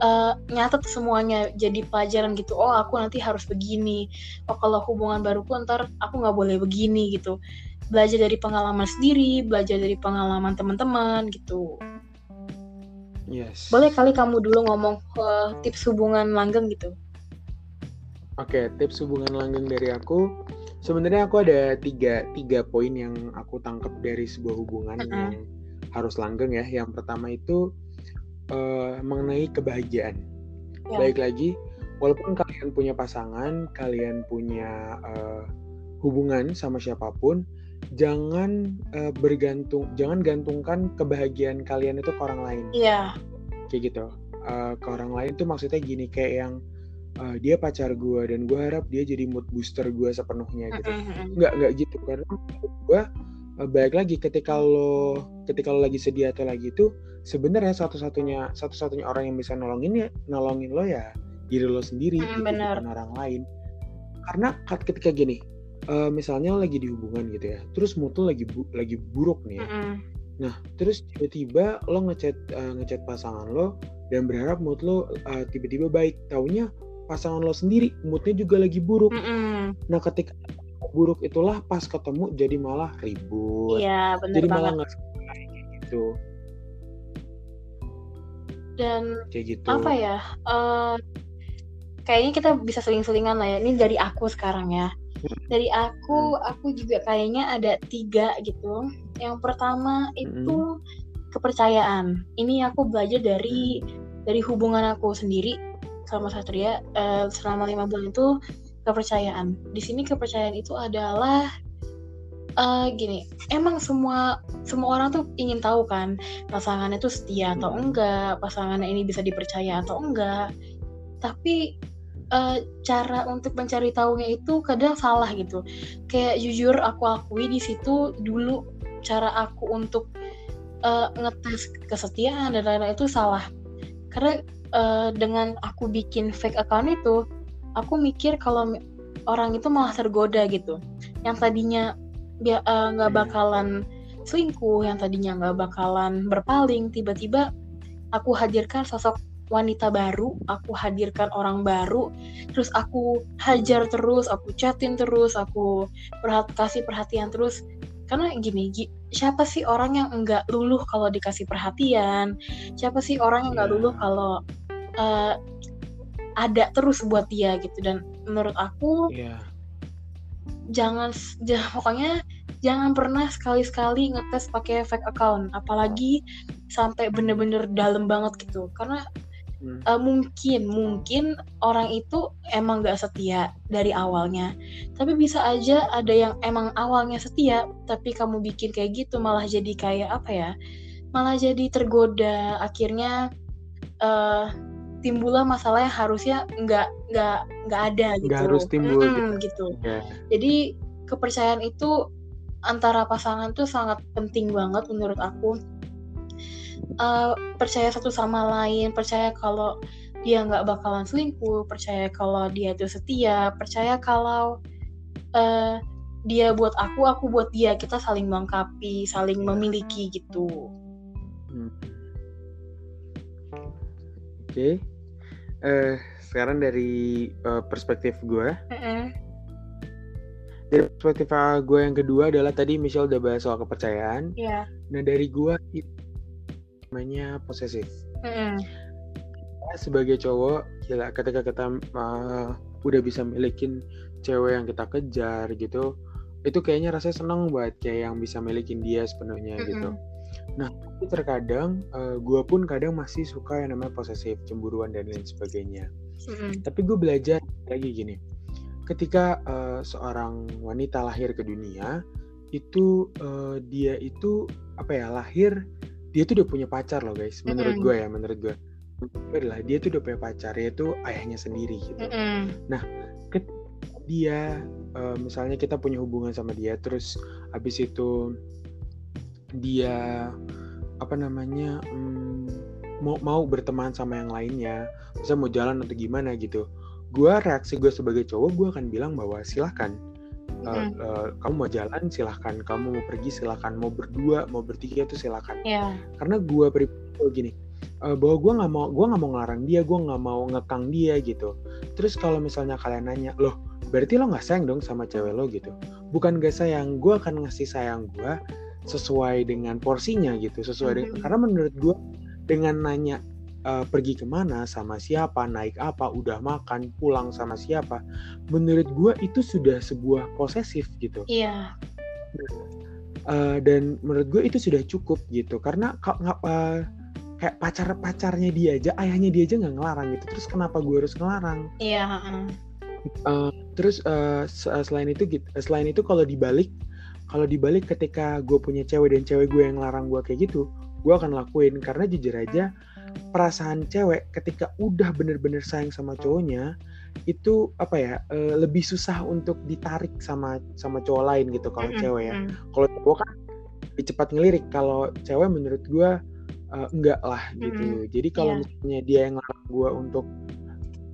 uh, nyatet semuanya jadi pelajaran gitu oh aku nanti harus begini oh kalau hubungan baruku ntar aku nggak boleh begini gitu belajar dari pengalaman sendiri belajar dari pengalaman teman-teman gitu Yes. Boleh kali kamu dulu ngomong uh, tips hubungan langgeng gitu. Oke, okay, tips hubungan langgeng dari aku. Sebenarnya aku ada tiga, tiga poin yang aku tangkap dari sebuah hubungan uh -uh. yang harus langgeng ya. Yang pertama itu uh, mengenai kebahagiaan. Yeah. Baik lagi, walaupun kalian punya pasangan, kalian punya uh, hubungan sama siapa pun, jangan uh, bergantung jangan gantungkan kebahagiaan kalian itu ke orang lain. Iya. Kayak gitu. Uh, ke orang lain tuh maksudnya gini kayak yang uh, dia pacar gue dan gue harap dia jadi mood booster gue sepenuhnya gitu. Nggak nggak gitu. Karena gue baik lagi ketika lo ketika lo lagi sedih atau lagi itu sebenarnya satu-satunya satu-satunya orang yang bisa nolongin ya nolongin lo ya diri lo sendiri mm, gitu, bukan orang lain karena ketika gini uh, misalnya lagi di hubungan gitu ya, terus mood lo lagi bu lagi buruk nih ya. Mm -hmm. Nah, terus tiba-tiba lo ngechat uh, ngechat pasangan lo dan berharap mood lo uh, tiba-tiba baik. Taunya pasangan lo sendiri moodnya juga lagi buruk. Mm -hmm. Nah, ketika buruk itulah pas ketemu jadi malah ribut. Iya, benar Jadi banget. malah nggak gitu. Dan kayak gitu. apa ya? Uh, kayaknya kita bisa seling-selingan lah ya. Ini dari aku sekarang ya dari aku hmm. aku juga kayaknya ada tiga gitu yang pertama itu hmm. kepercayaan ini aku belajar dari dari hubungan aku sendiri sama Satria uh, selama lima bulan itu kepercayaan di sini kepercayaan itu adalah uh, gini, emang semua semua orang tuh ingin tahu kan pasangannya tuh setia atau enggak, pasangannya ini bisa dipercaya atau enggak. Tapi uh, cara untuk mencari tahunya itu kadang salah gitu. Kayak jujur aku akui di situ dulu cara aku untuk uh, ngetes kesetiaan dan lain-lain itu salah. Karena uh, dengan aku bikin fake account itu, aku mikir kalau orang itu malah tergoda gitu. Yang tadinya dia nggak uh, bakalan selingkuh, yang tadinya nggak bakalan berpaling, tiba-tiba aku hadirkan sosok wanita baru, aku hadirkan orang baru, terus aku hajar terus, aku chatin terus, aku perhat kasih perhatian terus. Karena gini, siapa sih orang yang enggak luluh kalau dikasih perhatian? Siapa sih orang yang enggak iya. luluh kalau uh, ada terus buat dia gitu? Dan menurut aku, yeah. jangan, pokoknya jangan pernah sekali-sekali ngetes pakai fake account, apalagi sampai bener-bener dalam banget gitu. Karena hmm. uh, mungkin mungkin orang itu emang gak setia dari awalnya tapi bisa aja ada yang emang awalnya setia tapi kamu bikin kayak gitu malah jadi kayak apa ya malah jadi tergoda akhirnya uh, timbullah masalah yang harusnya nggak nggak nggak ada gitu nggak harus timbul Mm-mm, gitu. gitu Ya. jadi kepercayaan itu antara pasangan tuh sangat penting banget menurut aku Eh, percaya satu sama lain percaya kalau dia nggak bakalan selingkuh percaya kalau dia itu setia percaya kalau eh, dia buat aku aku buat dia kita saling melengkapi saling memiliki gitu Hmm. Oke. Eh, sekarang dari eh, perspektif gue, Mm-mm. dari perspektif gue yang kedua adalah tadi Michelle udah bahas soal kepercayaan. Iya. Nah dari gue itu namanya posesif. Kita sebagai cowok, gila ketika kita uh, udah bisa milikin cewek yang kita kejar gitu, itu kayaknya rasanya seneng banget kayak yang bisa milikin dia sepenuhnya gitu. Nah, tapi terkadang gue pun kadang masih suka yang namanya posesif, cemburuan dan lain sebagainya. Mm-mm. Tapi gue belajar lagi gini, ketika uh, seorang wanita lahir ke dunia, itu uh, dia itu apa ya lahir, dia tuh udah punya pacar loh guys. Menurut Mm-mm. gue ya, menurut gue, adalah dia tuh udah punya pacar, yaitu ayahnya sendiri gitu. Mm-mm. Dia, uh, misalnya kita punya hubungan sama dia, terus habis itu dia apa namanya hmm, mau mau berteman sama yang lainnya, bisa mau jalan atau gimana gitu. Gua reaksi gue sebagai cowok, gue akan bilang bahwa silahkan. Uh, uh, kamu mau jalan silahkan, kamu mau pergi silahkan, mau berdua, mau bertiga itu silahkan. Iya. Karena gue pribadi gini, uh, bahwa gue nggak mau, gue nggak mau ngelarang dia, gue nggak mau ngekang dia gitu. Terus kalau misalnya kalian nanya, loh berarti lo nggak sayang dong sama cewek lo gitu? Bukan gak sayang, gue akan ngasih sayang gue sesuai dengan porsinya gitu, sesuai dengan Mhm. karena menurut gue dengan nanya uh, pergi ke mana sama siapa, naik apa, udah makan, pulang sama siapa, menurut gue itu sudah sebuah posesif gitu. Iya. Uh, dan menurut gue itu sudah cukup gitu karena uh, kayak pacar pacarnya dia aja ayahnya dia aja nggak ngelarang gitu terus kenapa gue harus ngelarang Iya. Uh, terus uh, se- selain itu gitu selain itu kalau dibalik kalau dibalik ketika gue punya cewek dan cewek gue yang ngelarang gue kayak gitu gue akan lakuin karena jujur aja perasaan cewek ketika udah bener-bener sayang sama cowoknya itu apa ya uh, lebih susah untuk ditarik sama sama cowok lain gitu kalau Mm-mm. cewek ya Mm. kalau cowok kan lebih cepat ngelirik kalau cewek menurut gue uh, enggak lah gitu jadi kalau Iya. misalnya dia yang ngelarang gue untuk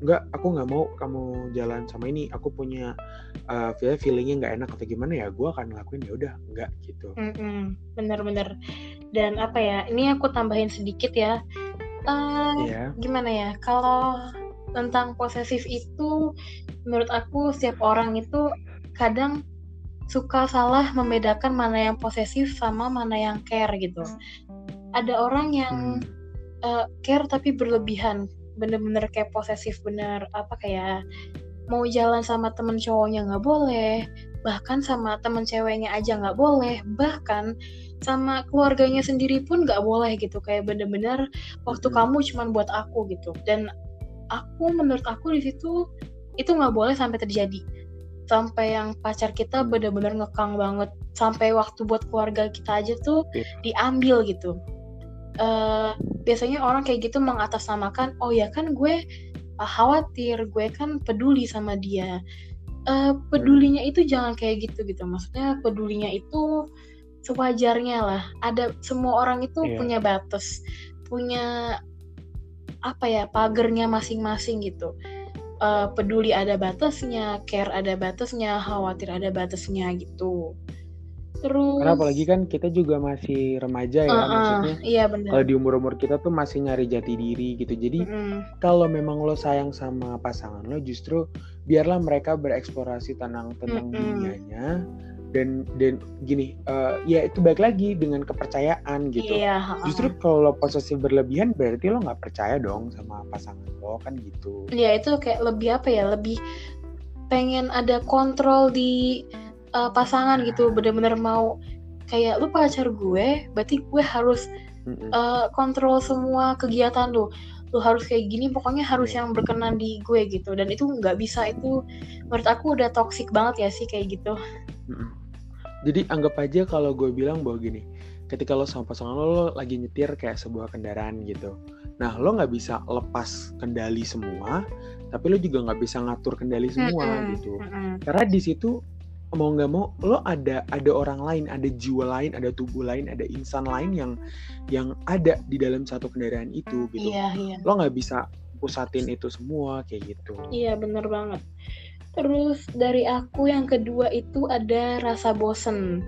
enggak aku nggak mau kamu jalan sama ini aku punya uh, feel- feelingnya nggak enak atau gimana ya gue akan ngelakuin ya udah enggak gitu Mm-mm. Bener-bener. Dan apa ya? Ini aku tambahin sedikit ya. Eh, ya gimana ya? Kalau tentang posesif itu, menurut aku setiap orang itu kadang suka salah membedakan mana yang posesif sama mana yang care gitu. Ada orang yang Hmm. eh, care tapi berlebihan, bener-bener kayak posesif bener apa kayak mau jalan sama temen cowoknya nggak boleh, bahkan sama temen ceweknya aja nggak boleh, bahkan sama keluarganya sendiri pun nggak boleh gitu. Kayak bener-bener waktu Mm-mm. kamu cuman buat aku gitu. Dan aku menurut aku di situ itu nggak boleh sampai terjadi. Sampai yang pacar kita bener-bener ngekang banget. Sampai waktu buat keluarga kita aja tuh Iya. diambil gitu Eh, biasanya orang kayak gitu mengatasnamakan oh ya kan gue uh, khawatir gue kan peduli sama dia. Eh, pedulinya itu jangan kayak gitu gitu. Maksudnya pedulinya itu sewajarnya lah. Ada semua orang itu Iya. punya batas punya apa ya pagernya masing-masing gitu. Eh, peduli ada batasnya care ada batasnya khawatir ada batasnya gitu terus karena apalagi kan kita juga masih remaja ya Uh-uh, maksudnya. iya benar kalau di umur umur kita tuh masih nyari jati diri gitu. Jadi Mm-mm. kalau memang lo sayang sama pasangan lo justru biarlah mereka bereksplorasi tentang tentang Mm-mm. dunianya. Dan dan gini eh, ya itu baik lagi dengan kepercayaan gitu. Iya justru kalau lo posesif berlebihan berarti lo nggak percaya dong sama pasangan lo kan gitu. Ya itu kayak lebih apa ya lebih pengen ada kontrol di uh, pasangan gitu bener-bener mau kayak lu pacar gue berarti gue harus uh, kontrol semua kegiatan lu lu harus kayak gini pokoknya harus yang berkenan di gue gitu dan itu nggak bisa itu menurut aku udah toxic banget ya sih kayak gitu. Jadi anggap aja kalau gue bilang bahwa gini, ketika lo sama pasangan lo, lo lagi nyetir kayak sebuah kendaraan gitu. Nah, lo nggak bisa lepas kendali semua, tapi lo juga nggak bisa ngatur kendali semua Mm-mm, gitu. mm-mm. Karena di situ mau nggak mau lo ada ada orang lain, ada jiwa lain, ada tubuh lain, ada insan lain yang yang ada di dalam satu kendaraan itu gitu. Iya, iya. Lo nggak bisa pusatin itu semua kayak gitu. Iya, bener banget. Terus dari aku yang kedua itu ada rasa bosen.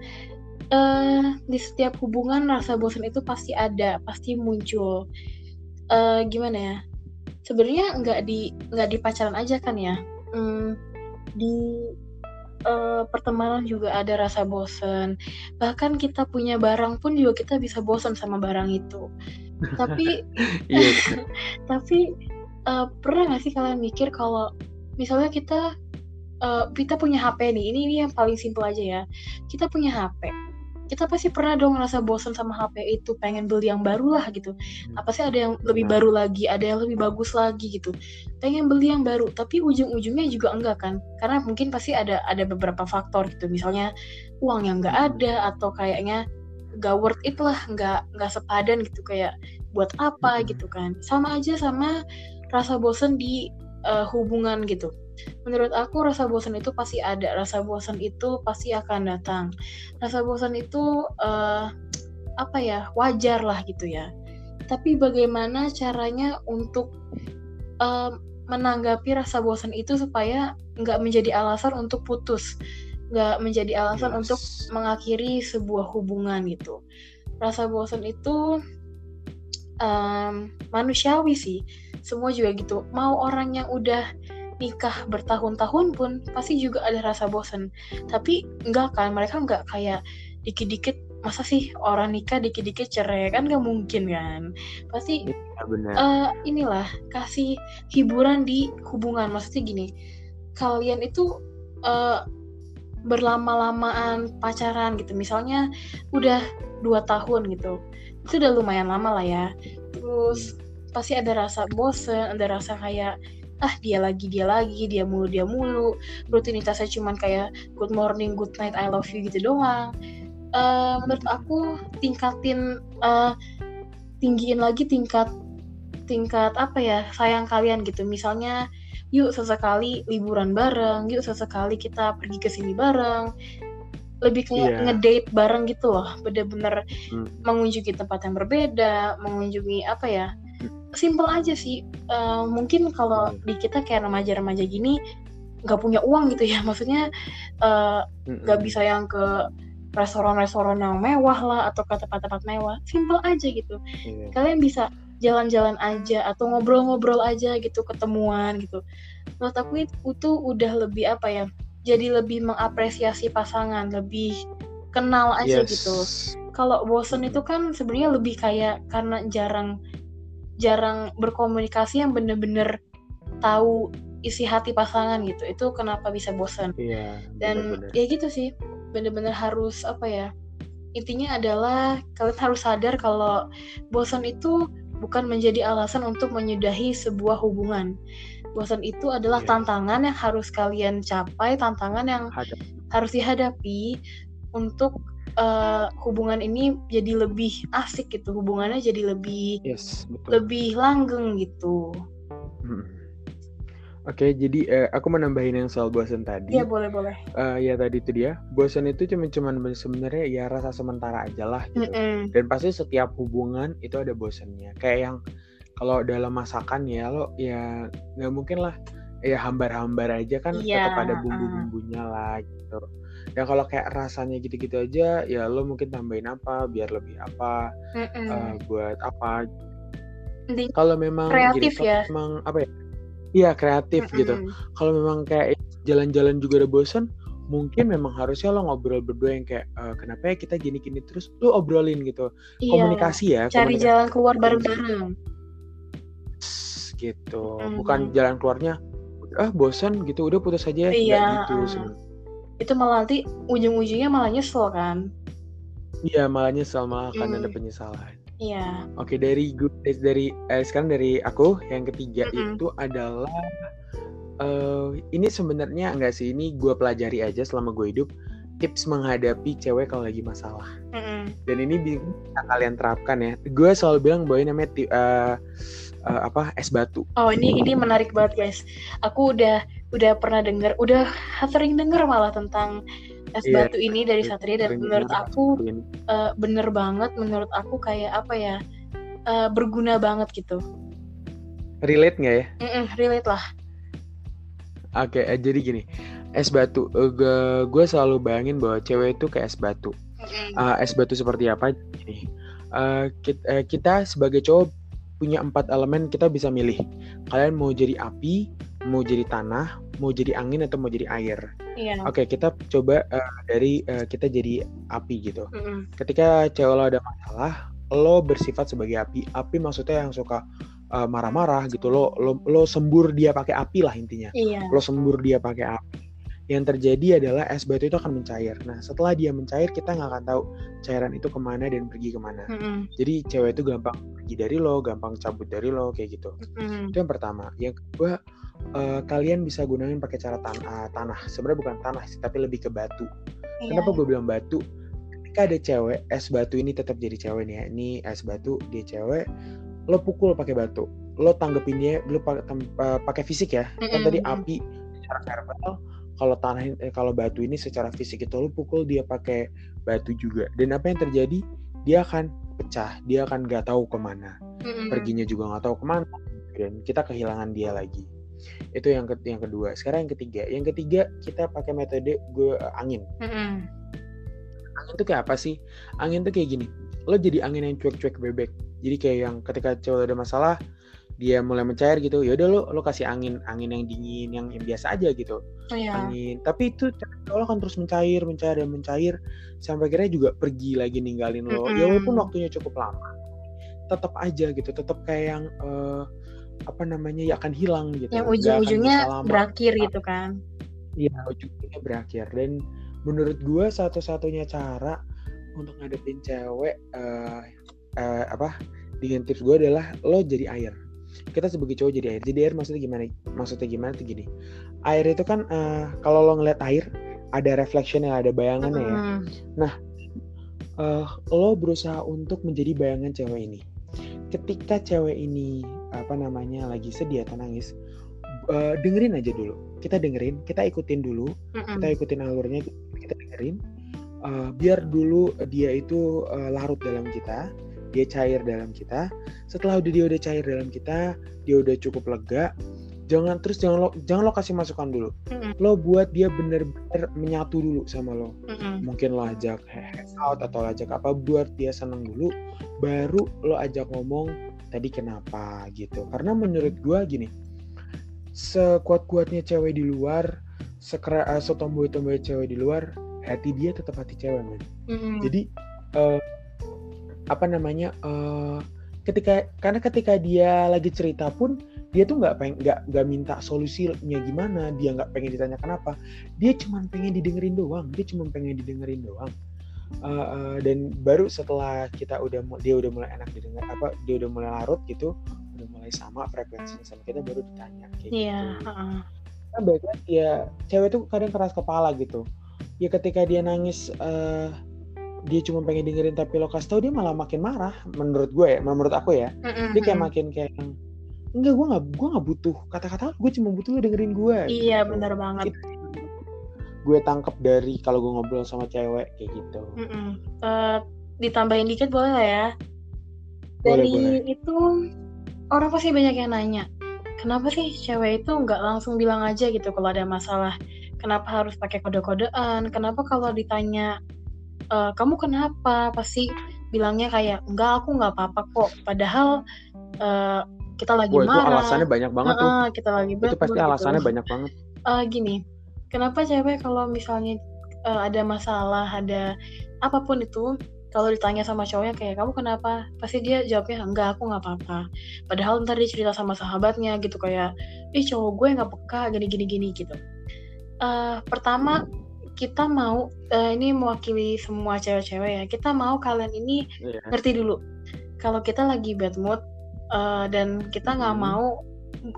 Eh, di setiap hubungan rasa bosen itu pasti ada, pasti muncul. Eh, gimana ya? Sebenarnya nggak di nggak di pacaran aja kan ya. Hmm, di eh, pertemanan juga ada rasa bosen. Bahkan kita punya barang pun juga kita bisa bosen sama barang itu. Tapi Iya. tapi eh, pernah nggak sih kalian mikir kalau misalnya kita eh, kita punya HP nih, ini ini yang paling simpel aja ya. Kita punya HP, kita pasti pernah dong ngerasa bosan sama HP itu, pengen beli yang baru lah gitu. Apa sih ada yang lebih baru lagi, ada yang lebih bagus lagi gitu. Pengen beli yang baru, tapi ujung-ujungnya juga enggak kan? Karena mungkin pasti ada ada beberapa faktor gitu. Misalnya uang yang nggak ada atau kayaknya nggak worth it lah, nggak nggak sepadan gitu kayak buat apa Mm-mm. gitu kan. Sama aja sama rasa bosan di eh, hubungan gitu. Menurut aku rasa bosan itu pasti ada, rasa bosan itu pasti akan datang. Rasa bosan itu eh, apa ya wajar lah gitu ya. Tapi bagaimana caranya untuk eh, menanggapi rasa bosan itu supaya nggak menjadi alasan untuk putus, nggak menjadi alasan Yes. untuk mengakhiri sebuah hubungan gitu. Rasa bosan itu em, manusiawi sih. Semua juga gitu. Mau orang yang udah nikah bertahun-tahun pun pasti juga ada rasa bosan. Tapi enggak kan, mereka enggak kayak dikit-dikit masa sih orang nikah dikit-dikit cerai kan nggak mungkin kan. Pasti benar. eh inilah kasih hiburan di hubungan maksudnya gini kalian itu eh, berlama-lamaan pacaran gitu misalnya udah dua tahun gitu itu udah lumayan lama lah ya terus pasti ada rasa bosen ada rasa kayak ah dia lagi dia lagi dia mulu dia mulu. Rutinitasnya cuman kayak good morning good night I love you gitu doang. Eh, menurut aku tingkatin eh, tinggiin lagi tingkat tingkat apa ya sayang kalian gitu. Misalnya yuk sesekali liburan bareng yuk sesekali kita pergi ke sini bareng. Lebih kayak Iya. ngedate bareng gitu loh. Bener-bener Hmm. mengunjungi tempat yang berbeda mengunjungi apa ya simple aja sih. Eh, mungkin kalau di kita kayak remaja-remaja gini nggak punya uang gitu ya. Maksudnya eh, nggak bisa yang ke restoran-restoran yang mewah lah atau ke tempat-tempat mewah. Simple aja gitu. Iya. kalian bisa jalan-jalan aja atau ngobrol-ngobrol aja gitu ketemuan gitu. Menurut aku itu udah lebih apa ya jadi lebih mengapresiasi pasangan lebih kenal aja Yes. gitu. Kalau bosen itu kan sebenarnya lebih kayak karena jarang jarang berkomunikasi yang bener-bener tahu isi hati pasangan gitu itu kenapa bisa bosen Iya. dan benar-benar. ya gitu sih bener-bener harus apa ya intinya adalah kalian harus sadar kalau bosan itu bukan menjadi alasan untuk menyudahi sebuah hubungan bosan itu adalah Yes. tantangan yang harus kalian capai tantangan yang Hadap. harus dihadapi untuk eh, hubungan ini jadi lebih asik gitu hubungannya jadi lebih Yes, betul. lebih langgeng gitu Mm. Oke, jadi eh, aku menambahin yang soal bosan tadi. ya boleh boleh Eh, ya tadi itu dia. Bosan itu cuma cuman sebenarnya ya rasa sementara aja lah gitu. Mm-mm. Dan pasti setiap hubungan itu ada bosannya. Kayak yang kalau dalam masakan ya lo ya nggak mungkin lah ya hambar-hambar aja kan Iya, tetap ada uh. bumbu-bumbunya lah gitu. Ya kalau kayak rasanya gitu-gitu aja ya lo mungkin tambahin apa biar lebih apa Mm-mm. eh, buat apa. Kalau memang kreatif kalau ya. memang apa ya? Iya kreatif gitu. Mm-mm. Kalau memang kayak jalan-jalan juga udah bosan, mungkin memang harusnya lo ngobrol berdua yang kayak "Eh, kenapa ya kita gini-gini terus lo obrolin gitu. Iya. Komunikasi ya, cari komunikasi jalan keluar bareng-bareng gitu. Mm-mm. Bukan jalan keluarnya ah bosan gitu udah putus aja ya Iya, gitu uh. Itu malah nanti ujung-ujungnya malah nyesel kan Iya malah nyesel malah akan Hmm. ada penyesalan. iya Oke dari gue dari eh, sekarang dari aku yang ketiga Mm-mm. itu adalah eh ini sebenarnya enggak sih ini gue pelajari aja selama gue hidup tips menghadapi cewek kalau lagi masalah. Mm-mm. Dan ini bisa kalian terapkan ya. Gue selalu bilang bahwa ini namanya eh, eh, apa es batu. Oh ini ini menarik banget guys. Aku udah udah pernah dengar, udah sering dengar malah tentang es Iya, batu ini dari Satria dan menurut aku eh, bener banget. Menurut aku kayak apa ya eh, berguna banget gitu. relate nggak ya? Mm-mm, relate lah. Oke, eh, jadi gini, es batu. Eh, gue selalu bayangin bahwa cewek itu kayak es batu. Uh, es batu seperti apa? Gini, uh, kit- eh, kita sebagai cowok punya empat elemen kita bisa milih. Kalian mau jadi api, mau jadi tanah, mau jadi angin atau mau jadi air. Iya. Oke, kita coba uh, dari uh, kita jadi api gitu. Mm-mm. Ketika cewek lo ada masalah, lo bersifat sebagai api. Api maksudnya yang suka uh, marah-marah gitu. Lo lo lo sembur dia pakai api lah intinya. Iya. Lo sembur dia pakai api. Yang terjadi adalah es batu itu akan mencair. Nah, setelah dia mencair, kita nggak akan tahu cairan itu ke mana dan pergi ke mana. Mm-mm. Jadi cewek itu gampang pergi dari lo, gampang cabut dari lo kayak gitu. Mm-mm. Itu yang pertama. Yang kedua, eh, kalian bisa gunain pakai cara tan- eh, tanah. Sebenarnya bukan tanah sih, tapi lebih ke batu. Iya. Kenapa gue bilang batu? Ketika ada cewek, es batu ini tetap jadi cewek nih ya. Ini es batu, dia cewek. Lo pukul pakai batu. Lo tanggepin dia, lo pakai eh, pakai fisik ya. Kan Mm-mm. tadi api secara verbal. Kalau tanah, eh, kalau batu ini secara fisik itu lo pukul dia pakai batu juga. Dan apa yang terjadi? Dia akan pecah. Dia akan nggak tahu ke mana. Mm-mm. Perginya juga nggak tahu ke mana. Dan kita kehilangan dia lagi. Itu yang ke- yang kedua. Sekarang yang ketiga. Yang ketiga kita pakai metode gue eh, angin Mm-mm. angin tuh kayak apa sih? Angin tuh kayak gini. Lo jadi angin yang cuek-cuek bebek. Jadi kayak yang ketika cowok ada masalah, dia mulai mencair gitu. Ya udah lo lo kasih angin angin yang dingin yang, yang biasa aja gitu. Oh, iya. Angin. Tapi itu cowok akan terus mencair, mencair dan mencair sampai akhirnya juga pergi lagi ninggalin lo. Ya Mm-mm. walaupun waktunya cukup lama, tetap aja gitu. Tetap kayak yang eh, apa namanya ya akan hilang gitu. Yang ujung-ujungnya berakhir gitu kan. Iya, ujungnya berakhir. Dan menurut gue satu-satunya cara untuk ngadepin cewek eh eh, apa dengan tips gue adalah lo jadi air. Kita sebagai cowok jadi air. Jadi air maksudnya gimana? Maksudnya gimana tuh gini. Air itu kan eh, kalau lo ngeliat air ada reflection ada bayangannya ya. Mm-mm. Eh, lo berusaha untuk menjadi bayangan cewek ini. Ketika cewek ini apa namanya lagi sedih atau nangis, eh, dengerin aja dulu. Kita dengerin, kita ikutin dulu kita ikutin alurnya kita dengerin Uh, biar dulu dia itu uh, larut dalam kita dia cair dalam kita setelah udah dia udah cair dalam kita dia udah cukup lega jangan terus jangan lo jangan lo kasih masukan dulu Mm-mm. lo buat dia bener-bener menyatu dulu sama lo Mm-mm. mungkin lo ajak hangout atau lo ajak apa buat dia seneng dulu baru lo ajak ngomong tadi kenapa gitu karena menurut gua gini sekuat-kuatnya cewek di luar sekera uh, setomboy-tomboy cewek di luar hati dia tetap hati cewek men Mm-mm. jadi eh, apa namanya eh, ketika karena ketika dia lagi cerita pun dia tuh nggak pengen nggak nggak minta solusinya gimana dia nggak pengen ditanya kenapa dia cuma pengen didengerin doang dia cuma pengen didengerin doang Eh, eh, dan baru setelah kita udah dia udah mulai enak didengar apa dia udah mulai larut gitu udah mulai sama frekuensinya sama kita baru ditanya kayak Iya. gitu heeh. kan baik lagi ya cewek tuh kadang keras kepala gitu ya ketika dia nangis eh dia cuma pengen dengerin tapi lo kasih tau dia malah makin marah menurut gue ya menurut aku ya Mm-mm. dia kayak makin kayak enggak gue nggak gue nggak butuh kata-kata gue cuma butuh lo dengerin gue Iya gitu. benar banget. Itu gue tangkap dari kalau gue ngobrol sama cewek kayak gitu Mm-mm. Eh, ditambahin dikit boleh lah ya. Boleh, Dari boleh. itu orang pasti banyak yang nanya, kenapa sih cewek itu nggak langsung bilang aja gitu kalau ada masalah? Kenapa harus pakai kode-kodean? Kenapa kalau ditanya "Eh, kamu kenapa? Pasti bilangnya kayak enggak aku nggak apa-apa kok. Padahal eh, kita lagi Wah itu marah. alasannya banyak banget tuh Heeh, kita lagi itu pasti mood alasannya gitu. banyak banget Eh, gini, kenapa cewek kalau misalnya eh, ada masalah, ada apa pun itu, kalau ditanya sama cowoknya kayak kamu kenapa, pasti dia jawabnya enggak aku nggak apa-apa. Padahal ntar dia cerita sama sahabatnya gitu kayak, ih cowok gue nggak peka gini gini gini gitu. Eh, pertama kita mau eh, ini mewakili semua cewek-cewek ya, kita mau kalian ini Iya. ngerti dulu kalau kita lagi bad mood eh, dan kita nggak Hmm. mau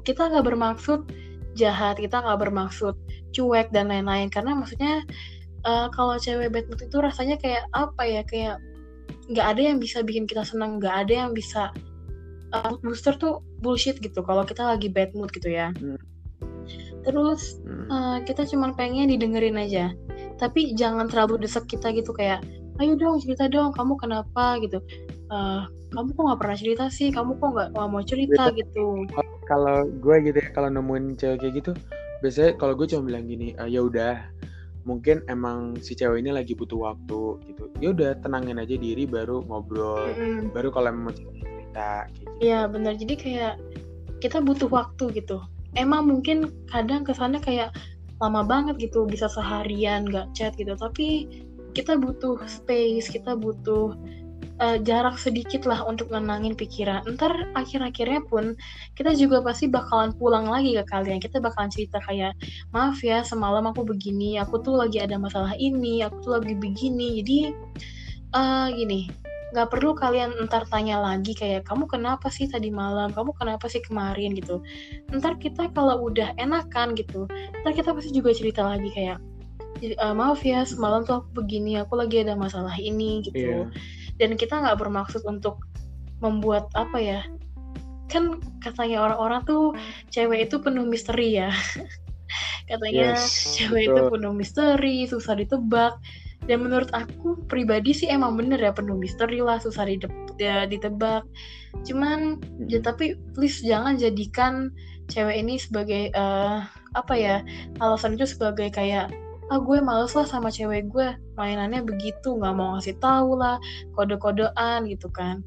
kita nggak bermaksud jahat kita nggak bermaksud cuek dan lain-lain karena maksudnya uh, kalau cewek bad mood itu rasanya kayak apa ya kayak nggak ada yang bisa bikin kita senang nggak ada yang bisa uh, booster tuh bullshit gitu kalau kita lagi bad mood gitu ya hmm. Terus hmm. Uh, kita cuma pengen didengerin aja. Tapi jangan terlalu desek kita gitu kayak ayo dong cerita dong kamu kenapa? gitu. Uh, kamu kok nggak pernah cerita sih? Kamu kok nggak mau cerita? Gitu. Kalau gue gitu ya kalau nemuin cewek kayak gitu biasanya kalau gue cuma bilang gini uh, ya udah mungkin emang si cewek ini lagi butuh waktu gitu. Ya udah tenangin aja diri baru ngobrol. Mm-hmm. baru kalau mau cerita gitu. iya benar jadi kayak kita butuh waktu gitu emang mungkin kadang kesannya kayak lama banget gitu bisa seharian nggak chat gitu tapi kita butuh space kita butuh uh, jarak sedikit lah untuk nenangin pikiran. Ntar akhir-akhirnya pun kita juga pasti bakalan pulang lagi ke kalian. Kita bakalan cerita kayak, maaf ya semalam aku begini, aku tuh lagi ada masalah ini, aku tuh lagi begini. Jadi uh, gini, nggak perlu kalian ntar tanya lagi kayak kamu kenapa sih tadi malam? Kamu kenapa sih kemarin? gitu. Ntar kita kalau udah enakan gitu ntar kita pasti juga cerita lagi kayak uh, maaf ya semalam tuh aku begini aku lagi ada masalah ini gitu. Yeah dan kita nggak bermaksud untuk membuat apa ya kan katanya orang-orang tuh cewek itu penuh misteri ya. Katanya yes, cewek betul. itu penuh misteri susah ditebak dan menurut aku pribadi sih emang bener ya penuh misteri lah susah ya, ditebak cuman ya tapi please jangan jadikan cewek ini sebagai uh, apa ya alasan itu sebagai kayak ah gue males lah sama cewek gue mainannya begitu nggak mau ngasih tahu lah kode-kodean gitu kan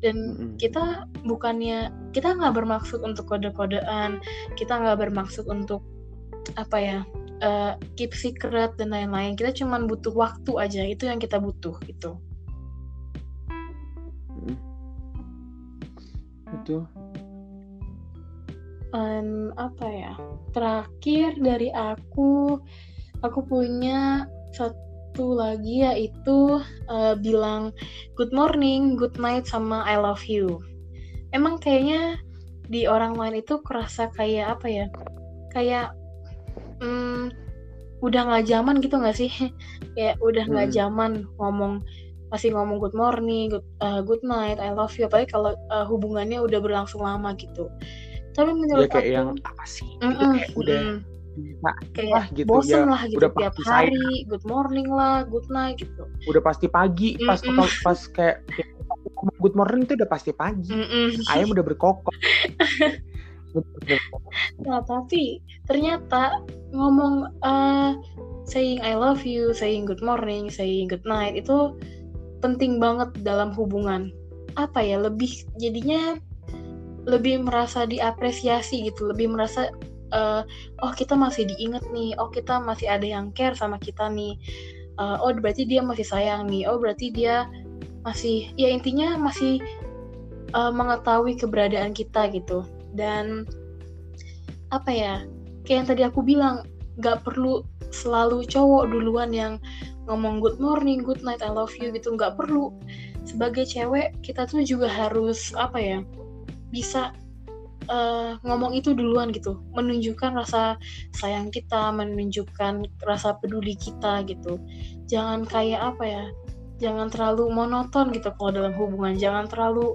dan mm-hmm. kita bukannya kita nggak bermaksud untuk kode-kodean kita nggak bermaksud untuk apa ya uh, keep secret dan lain-lain. Kita cuma butuh waktu aja. Itu yang kita butuh gitu. Itu. Um, apa ya? Terakhir dari aku aku punya satu lagi yaitu uh, bilang good morning, good night sama I love you. Emang kayaknya di orang lain itu kerasa kayak apa ya? Kayak hmm, udah nggak zaman gitu nggak sih? kayak udah nggak hmm. zaman ngomong masih ngomong good morning, good, uh, good night, I love you. Apalagi kalau uh, hubungannya udah berlangsung lama gitu. Tapi menurut ya, kayak aku, yang apa sih? Mm -mm, gitu, kayak udah mm bisa kayak ah, gitu bosen ya, lah gitu udah tiap hari saya. good morning lah good night gitu udah pasti pagi mm -mm. pas pas, pas kayak good morning itu udah pasti pagi mm -mm. ayam udah berkokok nah tapi ternyata ngomong uh, saying I love you saying good morning saying good night itu penting banget dalam hubungan. Apa ya lebih jadinya lebih merasa diapresiasi gitu lebih merasa uh, oh kita masih diinget nih oh kita masih ada yang care sama kita nih. Uh, oh berarti dia masih sayang nih oh berarti dia masih ya intinya masih uh, mengetahui keberadaan kita gitu dan apa ya kayak yang tadi aku bilang nggak perlu selalu cowok duluan yang ngomong good morning, good night, I love you gitu. Nggak perlu. Sebagai cewek kita tuh juga harus apa ya bisa uh, ngomong itu duluan gitu. Menunjukkan rasa sayang kita menunjukkan rasa peduli kita gitu. Jangan kayak apa ya jangan terlalu monoton gitu kalau dalam hubungan. Jangan terlalu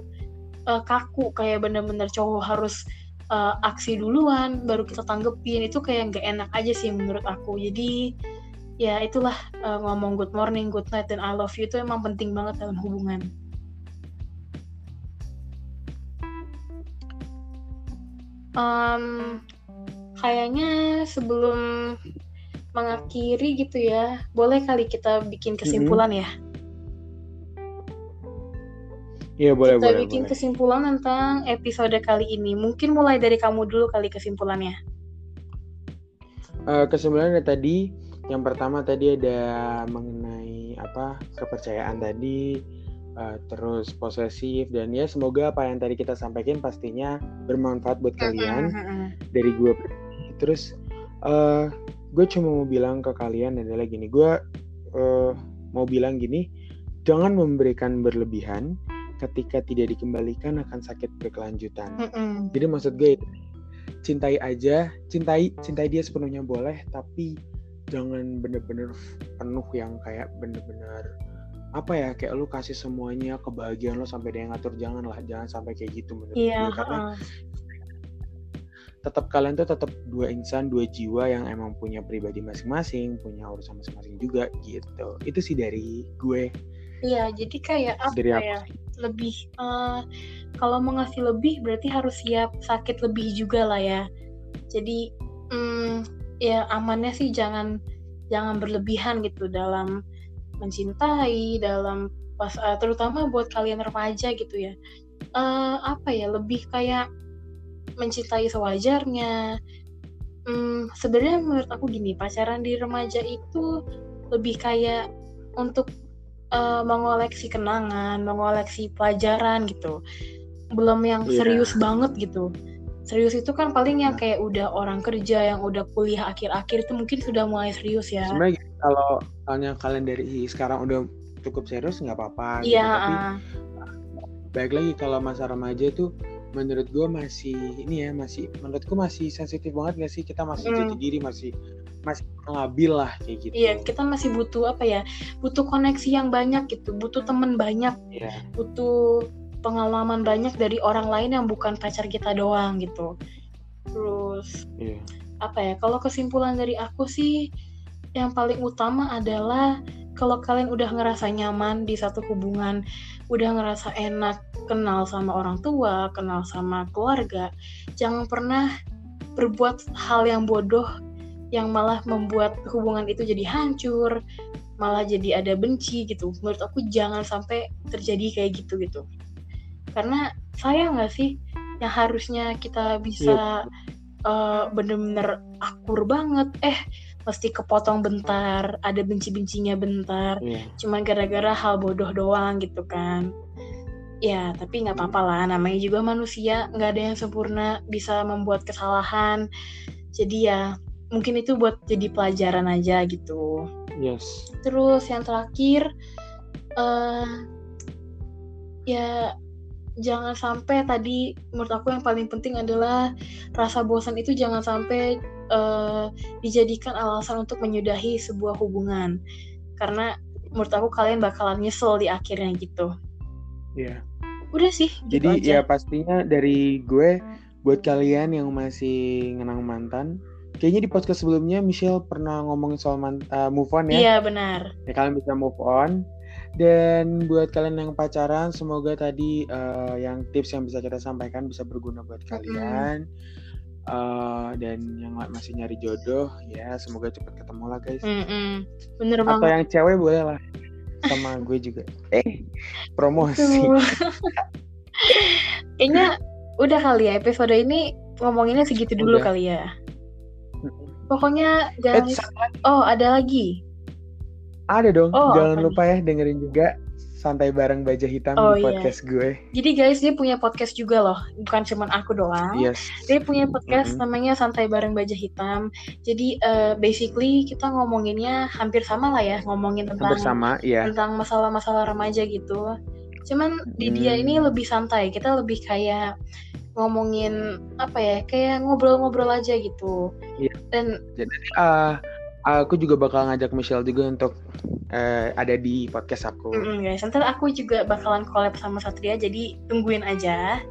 uh, kaku kayak bener-bener cowok harus uh, aksi duluan baru kita tanggepin itu kayak nggak enak aja sih menurut aku jadi ya itulah uh, ngomong good morning good night dan I love you itu emang penting banget dalam hubungan um, kayaknya sebelum mengakhiri gitu ya, boleh kali kita bikin kesimpulan mm -hmm. ya? Iya boleh kita boleh. bikin boleh. kesimpulan tentang episode kali ini. Mungkin mulai dari kamu dulu kali kesimpulannya. Uh, kesimpulannya tadi, yang pertama tadi ada mengenai apa kepercayaan tadi, uh, terus posesif dan ya semoga apa yang tadi kita sampaikan pastinya bermanfaat buat kalian dari gue terus uh, gue cuma mau bilang ke kalian adalah gini gue uh, mau bilang gini jangan memberikan berlebihan ketika tidak dikembalikan akan sakit berkelanjutan. Jadi maksud gue itu cintai aja cintai cintai dia sepenuhnya boleh tapi jangan bener-bener penuh yang kayak bener-bener apa ya kayak lu kasih semuanya kebahagiaan lo sampai dia ngatur jangan lah jangan sampai kayak gitu menurut Iya, gue karena tetap kalian tuh tetap dua insan dua jiwa yang emang punya pribadi masing-masing punya urusan masing-masing juga gitu. Itu sih dari gue. Iya, jadi kayak apa dari aku ya? Lebih eh, kalau mau ngasih lebih berarti harus siap sakit lebih juga lah ya. Jadi mm, ya amannya sih jangan jangan berlebihan gitu dalam mencintai, dalam pas eh, terutama buat kalian remaja gitu ya. Eh, apa ya? Lebih kayak mencintai sewajarnya. Hmm, sebenarnya menurut aku gini, pacaran di remaja itu lebih kayak untuk eh, mengoleksi kenangan, mengoleksi pelajaran gitu. Belum yang Iya. serius banget gitu. Serius itu kan paling yang kayak udah orang kerja yang udah kuliah akhir-akhir itu mungkin sudah mulai serius ya. sebenarnya kalau misalnya kalian dari sekarang udah cukup serius nggak apa-apa gitu Iya, tapi ah. baik lagi kalau masa remaja tuh menurut gue masih ini ya masih menurutku masih sensitif banget gak sih kita masih Hmm. jati diri masih masih labil lah kayak gitu Iya, kita masih butuh apa ya? Butuh koneksi yang banyak gitu, butuh temen banyak, Iya. butuh pengalaman banyak dari orang lain yang bukan pacar kita doang gitu. Terus Iya. apa ya? Kalau kesimpulan dari aku sih yang paling utama adalah kalau kalian udah ngerasa nyaman di satu hubungan, udah ngerasa enak kenal sama orang tua, kenal sama keluarga, jangan pernah berbuat hal yang bodoh yang malah membuat hubungan itu jadi hancur, malah jadi ada benci gitu. Menurut aku jangan sampai terjadi kayak gitu gitu. Karena sayang nggak sih yang harusnya kita bisa eh, bener-bener akur banget, eh mesti kepotong bentar, ada benci-bencinya bentar, Iya. cuma gara-gara hal bodoh doang gitu kan. Ya, tapi nggak apa-apa lah, namanya juga manusia, nggak ada yang sempurna, bisa membuat kesalahan. Jadi ya, mungkin itu buat jadi pelajaran aja gitu. Yes. Terus yang terakhir, eh ya jangan sampai tadi menurut aku yang paling penting adalah rasa bosan itu jangan sampai eh, dijadikan alasan untuk menyudahi sebuah hubungan. Karena menurut aku kalian bakalan nyesel di akhirnya gitu. Iya. Udah sih, gitu Jadi aja. ya pastinya dari gue buat kalian yang masih ngenang mantan, kayaknya di podcast sebelumnya Michelle pernah ngomongin soal man- uh, move on ya. Iya benar. Ya kalian bisa move on. Dan buat kalian yang pacaran, semoga tadi uh, yang tips yang bisa kita sampaikan bisa berguna buat kalian. Uh, dan yang masih nyari jodoh, ya semoga cepat ketemu lah guys. Mm-mm. Bener Atau banget. yang cewek boleh lah sama gue juga. Eh, promosi. Kayaknya udah kali ya episode ini ngomonginnya segitu dulu Udah. kali ya. Pokoknya Eh, jangan lagi. Oh, ada lagi. ada dong. Oh, Jangan lupa ya dengerin juga santai bareng baja hitam Oh, di iya. podcast gue. Jadi guys, dia punya podcast juga loh. Bukan cuman aku doang. Yes. Dia punya podcast Mm-mm. namanya Santai Bareng Baja Hitam. Jadi eh, basically kita ngomonginnya hampir sama lah ya, ngomongin Hampir tentang sama, ya. tentang masalah-masalah remaja gitu. Cuman di dia Hmm. ini lebih santai. Kita lebih kayak ngomongin apa ya? Kayak ngobrol-ngobrol aja gitu. Iya. Dan Ah, aku juga bakal ngajak Michelle juga untuk eh, ada di podcast aku. mm-mm, guys, ntar aku juga bakalan collab sama Satria. Jadi tungguin aja.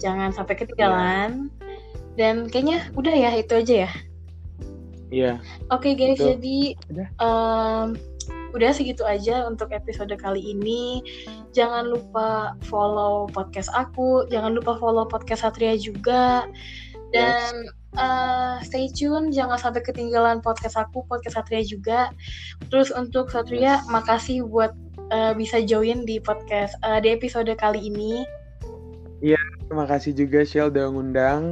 Jangan sampai ketinggalan. Dan kayaknya udah ya itu aja ya. Iya. Oke guys, Gitu. jadi Udah. em, udah segitu aja untuk episode kali ini. Jangan lupa follow podcast aku, jangan lupa follow podcast Satria juga. Dan eh, stay tune, jangan sampai ketinggalan podcast aku, podcast Satria juga. Terus untuk Satria, makasih buat eh, bisa join di podcast eh, di episode kali ini. Terima kasih juga Shell udah ngundang.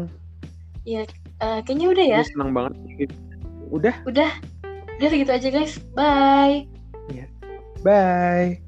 Ya, eh, kayaknya udah ya. Gue senang banget. Udah, Udah, udah segitu aja guys. Bye. bye.